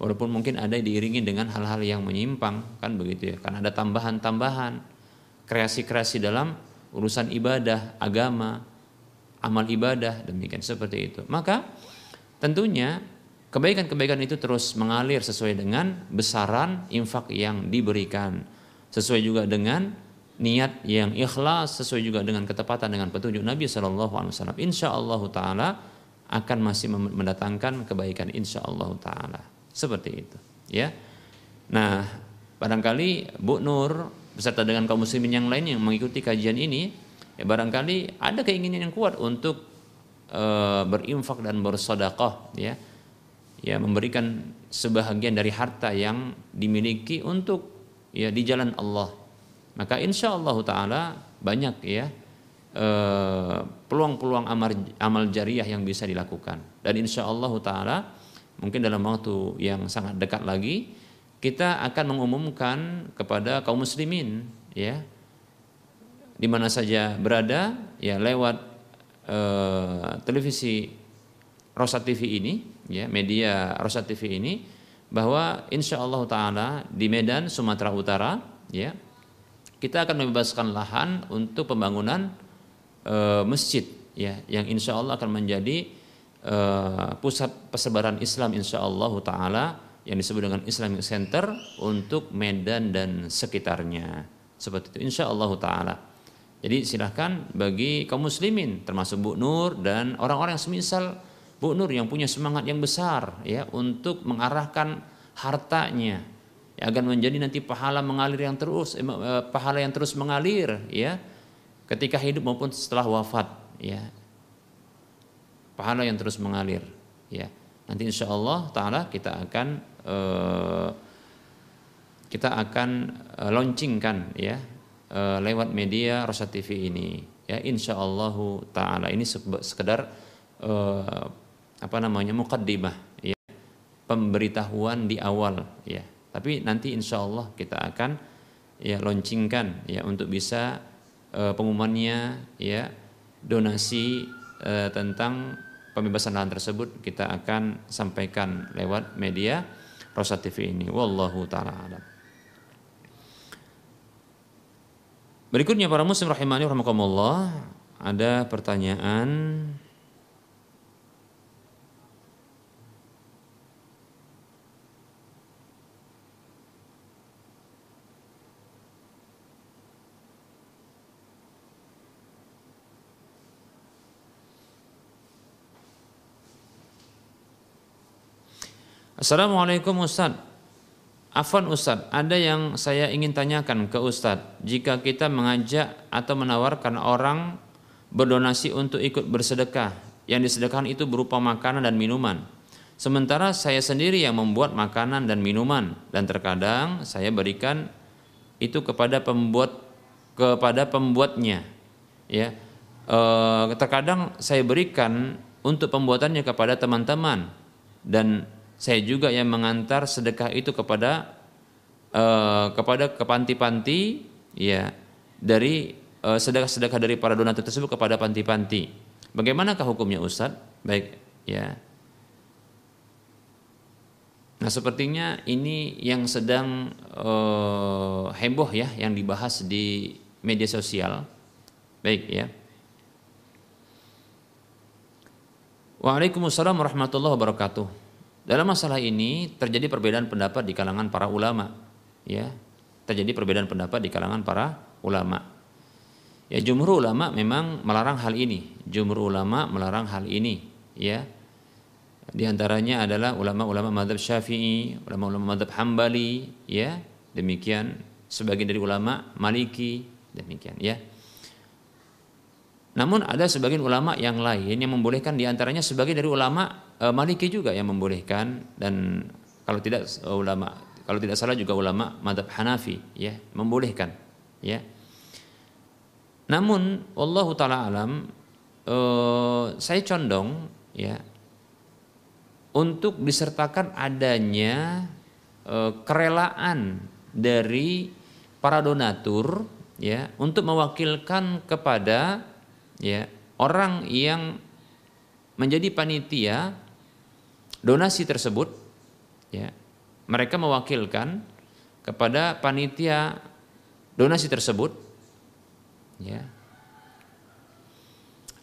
walaupun mungkin ada diiringi dengan hal-hal yang menyimpang kan begitu ya. Karena ada tambahan-tambahan kreasi-kreasi dalam urusan ibadah agama amal ibadah demikian seperti itu. Maka tentunya kebaikan-kebaikan itu terus mengalir sesuai dengan besaran infak yang diberikan sesuai juga dengan niat yang ikhlas sesuai juga dengan ketepatan dengan petunjuk Nabi Shallallahu Alaihi Wasallam insya Allah Taala akan masih mendatangkan kebaikan insya Allah Taala seperti itu, ya. Nah, barangkali Bu Nur beserta dengan kaum muslimin yang lain yang mengikuti kajian ini, ya barangkali ada keinginan yang kuat untuk e, berinfak dan bersedekah, ya. Ya, memberikan sebahagian dari harta yang dimiliki untuk ya di jalan Allah. Maka insya Allah taala banyak ya eh, peluang-peluang amal, jariah yang bisa dilakukan. Dan insya Allah taala mungkin dalam waktu yang sangat dekat lagi kita akan mengumumkan kepada kaum muslimin ya di mana saja berada ya lewat uh, televisi Rosa TV ini ya media Rosa TV ini bahwa insya Allah taala di Medan Sumatera Utara ya kita akan membebaskan lahan untuk pembangunan uh, masjid ya yang insya Allah akan menjadi uh, pusat persebaran Islam insya Allah taala yang disebut dengan Islamic Center untuk Medan dan sekitarnya. Seperti itu insya Allah taala. Jadi silahkan bagi kaum muslimin termasuk Bu Nur dan orang-orang yang semisal Bu Nur yang punya semangat yang besar ya untuk mengarahkan hartanya ya, agar menjadi nanti pahala mengalir yang terus eh, eh pahala yang terus mengalir ya. Ketika hidup maupun setelah wafat ya. Pahala yang terus mengalir ya. Nanti insya Allah taala kita akan uh, kita akan uh, launchingkan ya uh, lewat media Rosa TV ini ya. Insya Allah taala. Ini sekedar uh, apa namanya mukaddimah ya. Pemberitahuan di awal ya tapi nanti insya Allah kita akan ya launchingkan ya untuk bisa uh, pengumumannya ya donasi uh, tentang pembebasan lahan tersebut kita akan sampaikan lewat media Rosa TV ini. Wallahu taala alam. Berikutnya para muslim rahimani rahimakumullah ada pertanyaan Assalamualaikum Ustaz. Afwan Ustaz, ada yang saya ingin tanyakan ke Ustaz. Jika kita mengajak atau menawarkan orang berdonasi untuk ikut bersedekah, yang disedekahkan itu berupa makanan dan minuman. Sementara saya sendiri yang membuat makanan dan minuman dan terkadang saya berikan itu kepada pembuat kepada pembuatnya. Ya. E, terkadang saya berikan untuk pembuatannya kepada teman-teman dan saya juga yang mengantar sedekah itu kepada uh, kepada ke panti-panti ya dari uh, sedekah-sedekah dari para donatur tersebut kepada panti-panti. Bagaimanakah hukumnya Ustadz? Baik, ya. Nah, sepertinya ini yang sedang uh, heboh ya yang dibahas di media sosial. Baik, ya. Waalaikumsalam warahmatullahi wabarakatuh. Dalam masalah ini terjadi perbedaan pendapat di kalangan para ulama, ya. Terjadi perbedaan pendapat di kalangan para ulama. Ya jumhur ulama memang melarang hal ini. Jumhur ulama melarang hal ini, ya. Di antaranya adalah ulama-ulama madhab syafi'i, ulama-ulama madhab hambali, ya. Demikian sebagian dari ulama maliki, demikian, ya. Namun ada sebagian ulama yang lain yang membolehkan di antaranya sebagian dari ulama e, Maliki juga yang membolehkan dan kalau tidak e, ulama kalau tidak salah juga ulama madhab Hanafi ya membolehkan ya. Namun Allah taala alam e, saya condong ya untuk disertakan adanya e, kerelaan dari para donatur ya untuk mewakilkan kepada ya orang yang menjadi panitia donasi tersebut ya mereka mewakilkan kepada panitia donasi tersebut ya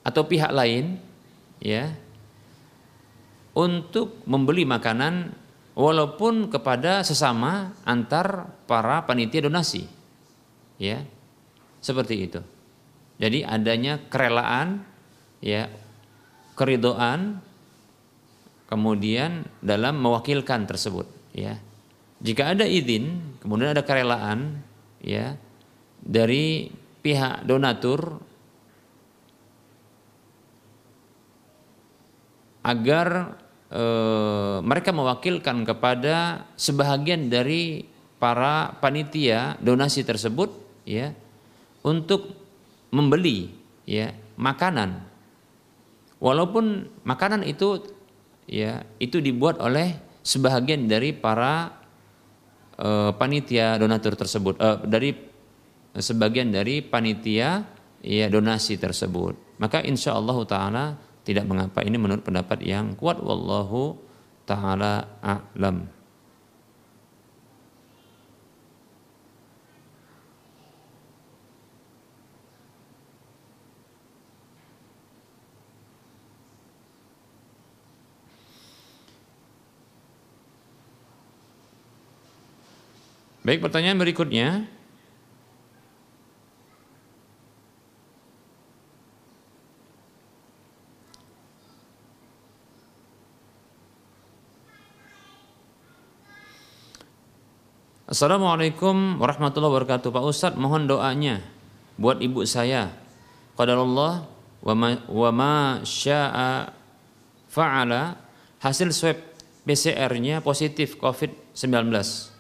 atau pihak lain ya untuk membeli makanan walaupun kepada sesama antar para panitia donasi ya seperti itu jadi adanya kerelaan, ya, keridoan, kemudian dalam mewakilkan tersebut, ya. Jika ada izin, kemudian ada kerelaan, ya, dari pihak donatur agar e, mereka mewakilkan kepada sebahagian dari para panitia donasi tersebut, ya, untuk membeli ya makanan. Walaupun makanan itu ya itu dibuat oleh sebahagian dari para uh, panitia donatur tersebut uh, dari sebagian dari panitia ya donasi tersebut. Maka insya Allah taala tidak mengapa. Ini menurut pendapat yang kuat. Wallahu taala a'lam Baik, pertanyaan berikutnya. Assalamualaikum warahmatullahi wabarakatuh. Pak Ustadz, mohon doanya buat ibu saya. Qadarullah wa ma, wa ma sya'a fa'ala hasil swab PCR-nya positif COVID-19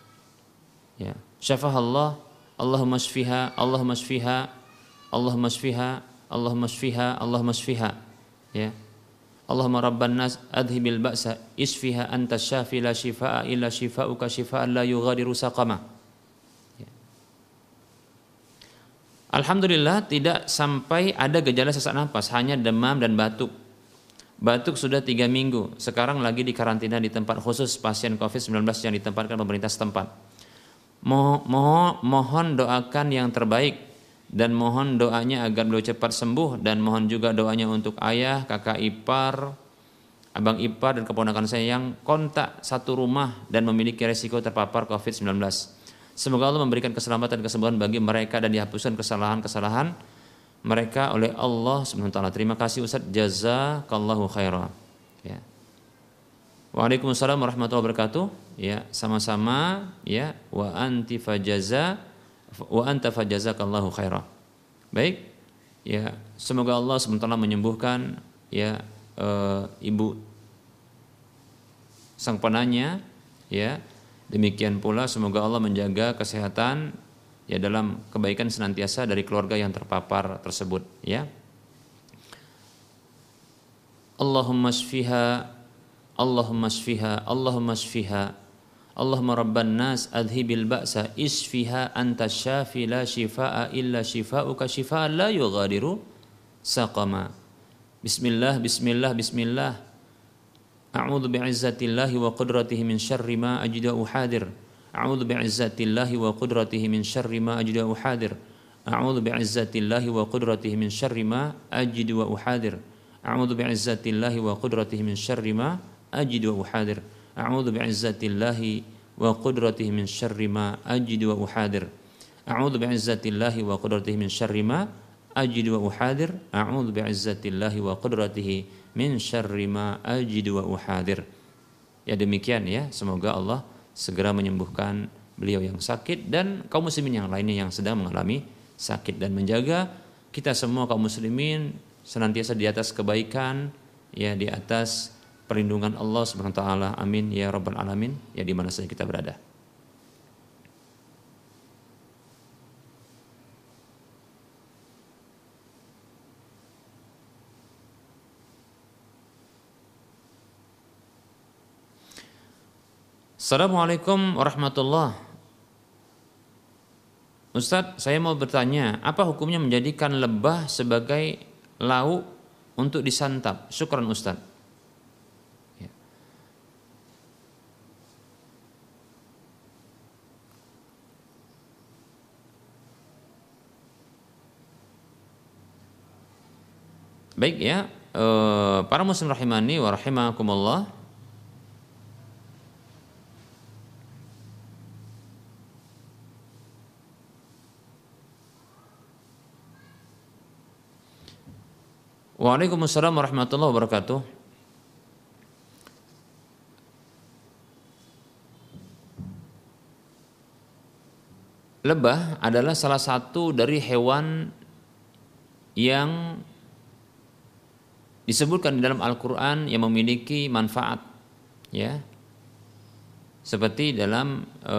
ya. Allah Allahumma shfiha Allahumma shfiha Allahumma shfiha Allahumma shfiha Allahumma shfiha ya. Allahumma rabban nas adhibil ba'sa isfiha anta syafi la shifaa illa shifauka shifaan la yughadiru saqama. Ya. Alhamdulillah tidak sampai ada gejala sesak nafas, hanya demam dan batuk. Batuk sudah tiga minggu, sekarang lagi di karantina di tempat khusus pasien COVID-19 yang ditempatkan pemerintah setempat mohon doakan yang terbaik dan mohon doanya agar beliau cepat sembuh dan mohon juga doanya untuk ayah, kakak ipar, abang ipar dan keponakan saya yang kontak satu rumah dan memiliki resiko terpapar COVID-19. Semoga Allah memberikan keselamatan dan kesembuhan bagi mereka dan dihapuskan kesalahan-kesalahan mereka oleh Allah SWT. Terima kasih Ustaz. Jazakallahu khairan. Ya. Waalaikumsalam warahmatullahi wabarakatuh. Ya, sama-sama ya wa anti fajaza wa anta fajazakallahu khairah. Baik. Ya, semoga Allah sementara menyembuhkan ya e, ibu sang penanya ya. Demikian pula semoga Allah menjaga kesehatan ya dalam kebaikan senantiasa dari keluarga yang terpapar tersebut ya. Allahumma shfiha Allahumma shfiha Allahumma shfiha Allahumma rabban nas adhibil ba'sa isfiha anta syafi la shifaa illa shifauka shifaa la yughadiru saqama. Bismillah, bismillah, bismillah. A'udzu bi'izzatillahi wa qudratihi min syarri ma ajidu uhadir. A'udzu bi'izzatillahi wa qudratihi min syarri ma ajidu uhadir. A'udzu bi'izzatillahi wa qudratihi min syarri ma ajidu wa uhadir. A'udzu bi'izzatillahi wa qudratihi min syarri ma ajidu wa uhadir. A'udzu bi'izzatillahi wa qudratihi min syarri ma ajidu wa uhadir. A'udzu bi'izzatillahi wa qudratihi min syarri ma ajidu wa uhadir. A'udzu bi'izzatillahi wa qudratihi min syarri ma ajidu wa uhadir. Ya demikian ya, semoga Allah segera menyembuhkan beliau yang sakit dan kaum muslimin yang lainnya yang sedang mengalami sakit dan menjaga kita semua kaum muslimin senantiasa di atas kebaikan ya di atas perlindungan Allah Subhanahu wa taala. Amin ya rabbal alamin. Ya di mana saja kita berada. Assalamualaikum warahmatullahi Ustadz, saya mau bertanya, apa hukumnya menjadikan lebah sebagai lauk untuk disantap? Syukran Ustadz. Baik ya, eh, para muslim rahimani wa rahimakumullah. Waalaikumsalam warahmatullahi wabarakatuh. Lebah adalah salah satu dari hewan yang disebutkan di dalam Al-Qur'an yang memiliki manfaat ya seperti dalam e,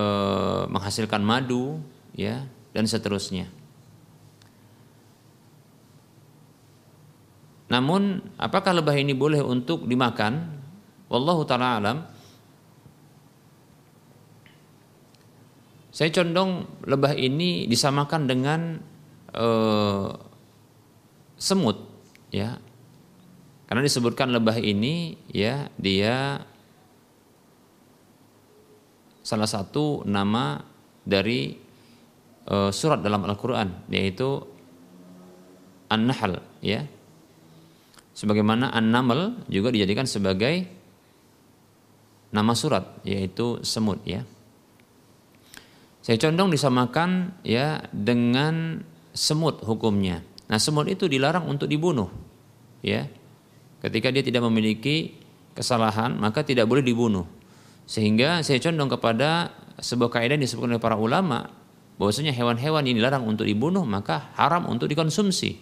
menghasilkan madu ya dan seterusnya. Namun apakah lebah ini boleh untuk dimakan? Wallahu taala alam. Saya condong lebah ini disamakan dengan e, semut ya karena disebutkan lebah ini ya dia salah satu nama dari uh, surat dalam Al-Qur'an yaitu An-Nahl ya. Sebagaimana An-Naml juga dijadikan sebagai nama surat yaitu semut ya. Saya condong disamakan ya dengan semut hukumnya. Nah, semut itu dilarang untuk dibunuh ya Ketika dia tidak memiliki kesalahan, maka tidak boleh dibunuh. Sehingga saya condong kepada sebuah kaidah yang disebutkan oleh para ulama bahwasanya hewan-hewan ini dilarang untuk dibunuh maka haram untuk dikonsumsi.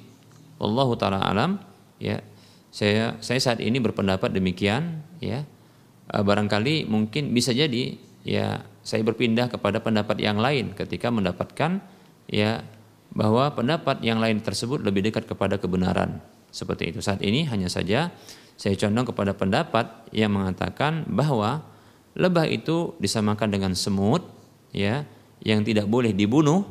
Wallahu taala alam ya. Saya saya saat ini berpendapat demikian ya. Eh, barangkali mungkin bisa jadi ya saya berpindah kepada pendapat yang lain ketika mendapatkan ya bahwa pendapat yang lain tersebut lebih dekat kepada kebenaran. Seperti itu. Saat ini hanya saja saya condong kepada pendapat yang mengatakan bahwa lebah itu disamakan dengan semut ya yang tidak boleh dibunuh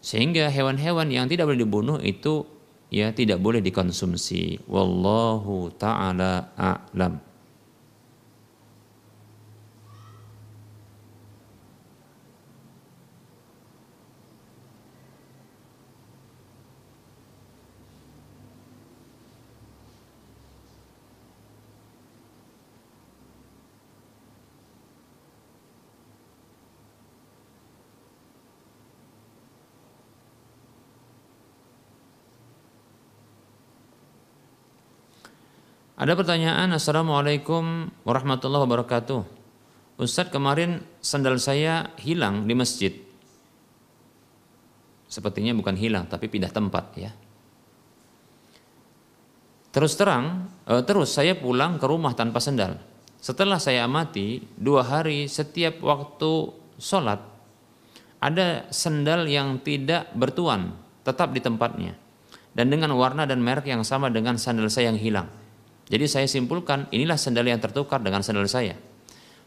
sehingga hewan-hewan yang tidak boleh dibunuh itu ya tidak boleh dikonsumsi. Wallahu taala a'lam. Ada pertanyaan, Assalamualaikum warahmatullahi wabarakatuh. Ustadz kemarin sandal saya hilang di masjid. Sepertinya bukan hilang, tapi pindah tempat ya. Terus terang, eh, terus saya pulang ke rumah tanpa sandal. Setelah saya amati, dua hari setiap waktu sholat, ada sandal yang tidak bertuan, tetap di tempatnya. Dan dengan warna dan merek yang sama dengan sandal saya yang hilang. Jadi saya simpulkan inilah sandal yang tertukar dengan sandal saya.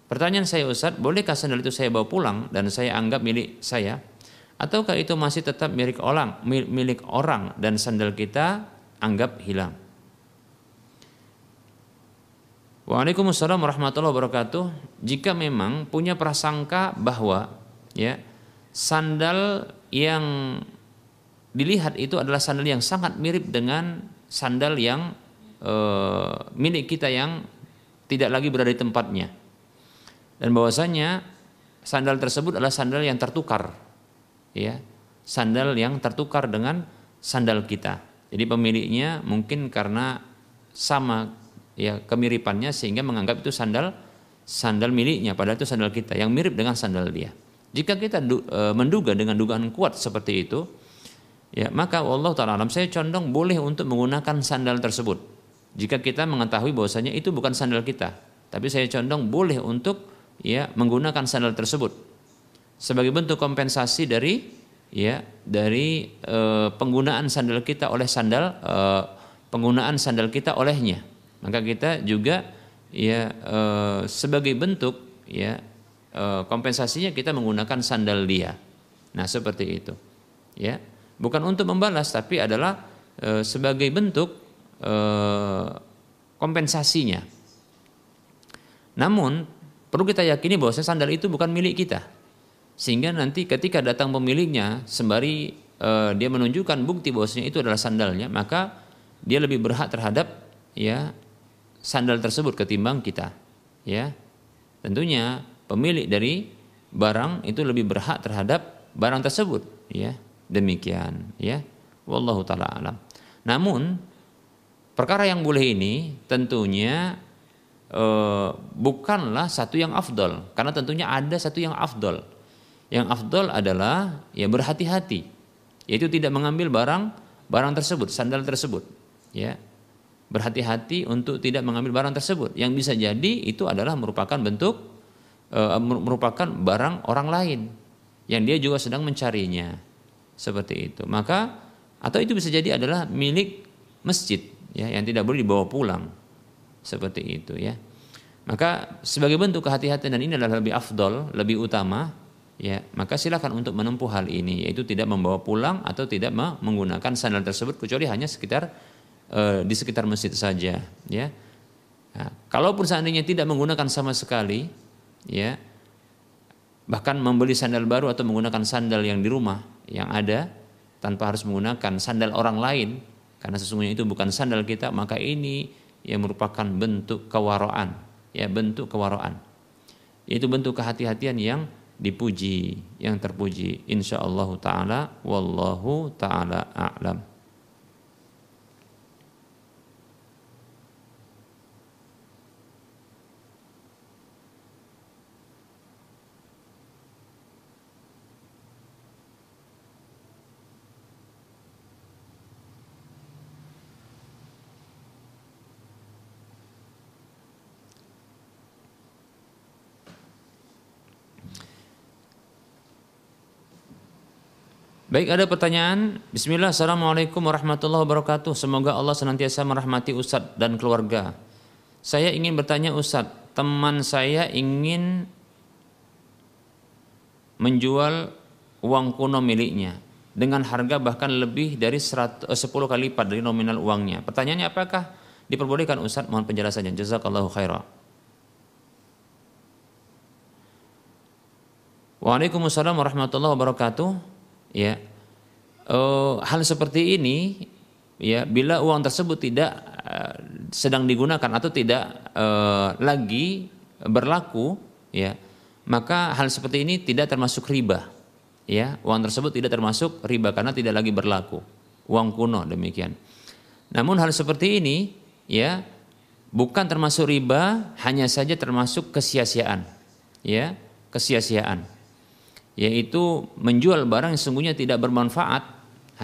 Pertanyaan saya Ustaz, bolehkah sandal itu saya bawa pulang dan saya anggap milik saya? Ataukah itu masih tetap milik orang, milik orang dan sandal kita anggap hilang? Waalaikumsalam warahmatullahi wabarakatuh. Jika memang punya prasangka bahwa ya sandal yang dilihat itu adalah sandal yang sangat mirip dengan sandal yang e, milik kita yang tidak lagi berada di tempatnya. Dan bahwasanya sandal tersebut adalah sandal yang tertukar. Ya. Sandal yang tertukar dengan sandal kita. Jadi pemiliknya mungkin karena sama ya kemiripannya sehingga menganggap itu sandal sandal miliknya padahal itu sandal kita yang mirip dengan sandal dia. Jika kita du, e, menduga dengan dugaan kuat seperti itu, ya maka Allah taala alam saya condong boleh untuk menggunakan sandal tersebut. Jika kita mengetahui bahwasanya itu bukan sandal kita, tapi saya condong boleh untuk ya menggunakan sandal tersebut sebagai bentuk kompensasi dari ya dari e, penggunaan sandal kita oleh sandal e, penggunaan sandal kita olehnya maka kita juga ya e, sebagai bentuk ya e, kompensasinya kita menggunakan sandal dia. Nah, seperti itu. Ya. Bukan untuk membalas tapi adalah e, sebagai bentuk e, kompensasinya. Namun perlu kita yakini bahwa sandal itu bukan milik kita. Sehingga nanti ketika datang pemiliknya sembari e, dia menunjukkan bukti bahwasanya itu adalah sandalnya, maka dia lebih berhak terhadap ya sandal tersebut ketimbang kita. Ya. Tentunya pemilik dari barang itu lebih berhak terhadap barang tersebut, ya. Demikian, ya. Wallahu taala alam. Namun perkara yang boleh ini tentunya e, bukanlah satu yang afdol. Karena tentunya ada satu yang afdol. Yang afdol adalah ya berhati-hati, yaitu tidak mengambil barang barang tersebut, sandal tersebut, ya. Berhati-hati untuk tidak mengambil barang tersebut. Yang bisa jadi itu adalah merupakan bentuk e, merupakan barang orang lain. Yang dia juga sedang mencarinya. Seperti itu. Maka atau itu bisa jadi adalah milik masjid ya yang tidak boleh dibawa pulang. Seperti itu ya. Maka sebagai bentuk kehati-hatian dan ini adalah lebih afdol lebih utama ya maka silakan untuk menempuh hal ini yaitu tidak membawa pulang atau tidak menggunakan sandal tersebut kecuali hanya sekitar e, di sekitar masjid saja ya. Nah, kalaupun seandainya tidak menggunakan sama sekali ya bahkan membeli sandal baru atau menggunakan sandal yang di rumah yang ada tanpa harus menggunakan sandal orang lain karena sesungguhnya itu bukan sandal kita maka ini yang merupakan bentuk kewaraan ya bentuk kewaraan itu bentuk kehati-hatian yang dipuji yang terpuji. Insyaallah taala wallahu taala a'lam Baik ada pertanyaan. Bismillah, Assalamualaikum warahmatullahi wabarakatuh. Semoga Allah senantiasa merahmati Ustadz dan keluarga. Saya ingin bertanya Ustadz, teman saya ingin menjual uang kuno miliknya dengan harga bahkan lebih dari 100, 10 eh, kali lipat dari nominal uangnya. Pertanyaannya apakah diperbolehkan Ustadz? Mohon penjelasannya. Jazakallahu khairan. Waalaikumsalam warahmatullahi wabarakatuh ya. Uh, hal seperti ini ya bila uang tersebut tidak uh, sedang digunakan atau tidak uh, lagi berlaku ya maka hal seperti ini tidak termasuk riba. Ya uang tersebut tidak termasuk riba karena tidak lagi berlaku. Uang kuno demikian. Namun hal seperti ini ya bukan termasuk riba hanya saja termasuk kesia-siaan. Ya kesia-siaan yaitu menjual barang yang sesungguhnya tidak bermanfaat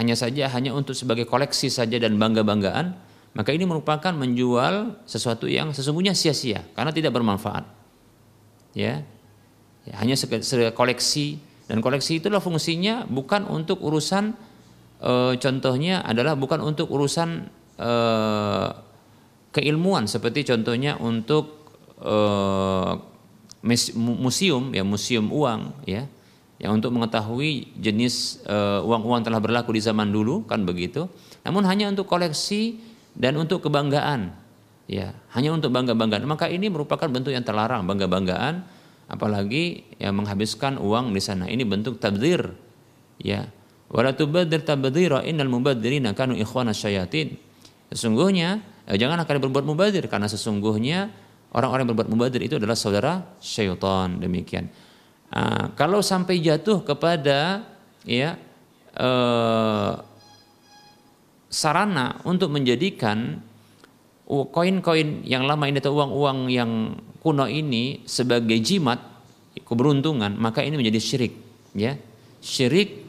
hanya saja hanya untuk sebagai koleksi saja dan bangga-banggaan maka ini merupakan menjual sesuatu yang sesungguhnya sia-sia karena tidak bermanfaat. Ya, ya hanya koleksi dan koleksi itulah fungsinya bukan untuk urusan e, contohnya adalah bukan untuk urusan e, keilmuan seperti contohnya untuk e, museum ya museum uang ya yang untuk mengetahui jenis uh, uang-uang telah berlaku di zaman dulu kan begitu. Namun hanya untuk koleksi dan untuk kebanggaan. Ya hanya untuk bangga-banggaan. Maka ini merupakan bentuk yang terlarang bangga-banggaan. Apalagi yang menghabiskan uang di sana. Ini bentuk tabdir. Ya. Wala tubadir tabdira innal mubadzirina kanu ikhwana syayatin. Sesungguhnya eh, jangan akan berbuat mubadir karena sesungguhnya orang-orang yang berbuat mubadir itu adalah saudara syaitan. Demikian uh, kalau sampai jatuh kepada ya uh, sarana untuk menjadikan koin-koin yang lama ini atau uang-uang yang kuno ini sebagai jimat keberuntungan maka ini menjadi syirik ya. Syirik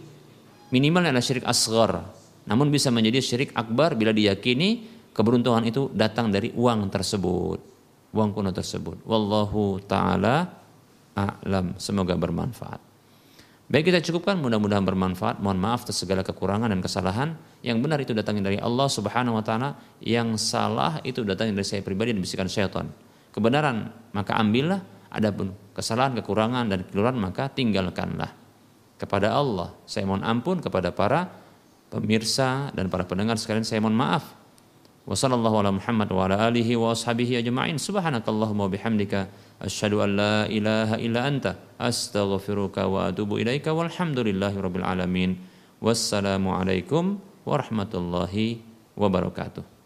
minimal adalah syirik asghar namun bisa menjadi syirik akbar bila diyakini keberuntungan itu datang dari uang tersebut uang kuno tersebut. Wallahu taala a'lam semoga bermanfaat Baik kita cukupkan mudah-mudahan bermanfaat. Mohon maaf atas segala kekurangan dan kesalahan. Yang benar itu datangnya dari Allah Subhanahu wa taala, yang salah itu datangnya dari saya pribadi dan bisikan syaitan. Kebenaran maka ambillah, adapun kesalahan, kekurangan dan keluran maka tinggalkanlah. Kepada Allah saya mohon ampun kepada para pemirsa dan para pendengar sekalian saya mohon maaf. Wassalamualaikum warahmatullahi wabarakatuh. Subhanakallahumma bihamdika asyhadu an la ilaha illa anta astaghfiruka wa atubu ilaika walhamdulillahi rabbil alamin. Wassalamu alaikum warahmatullahi wabarakatuh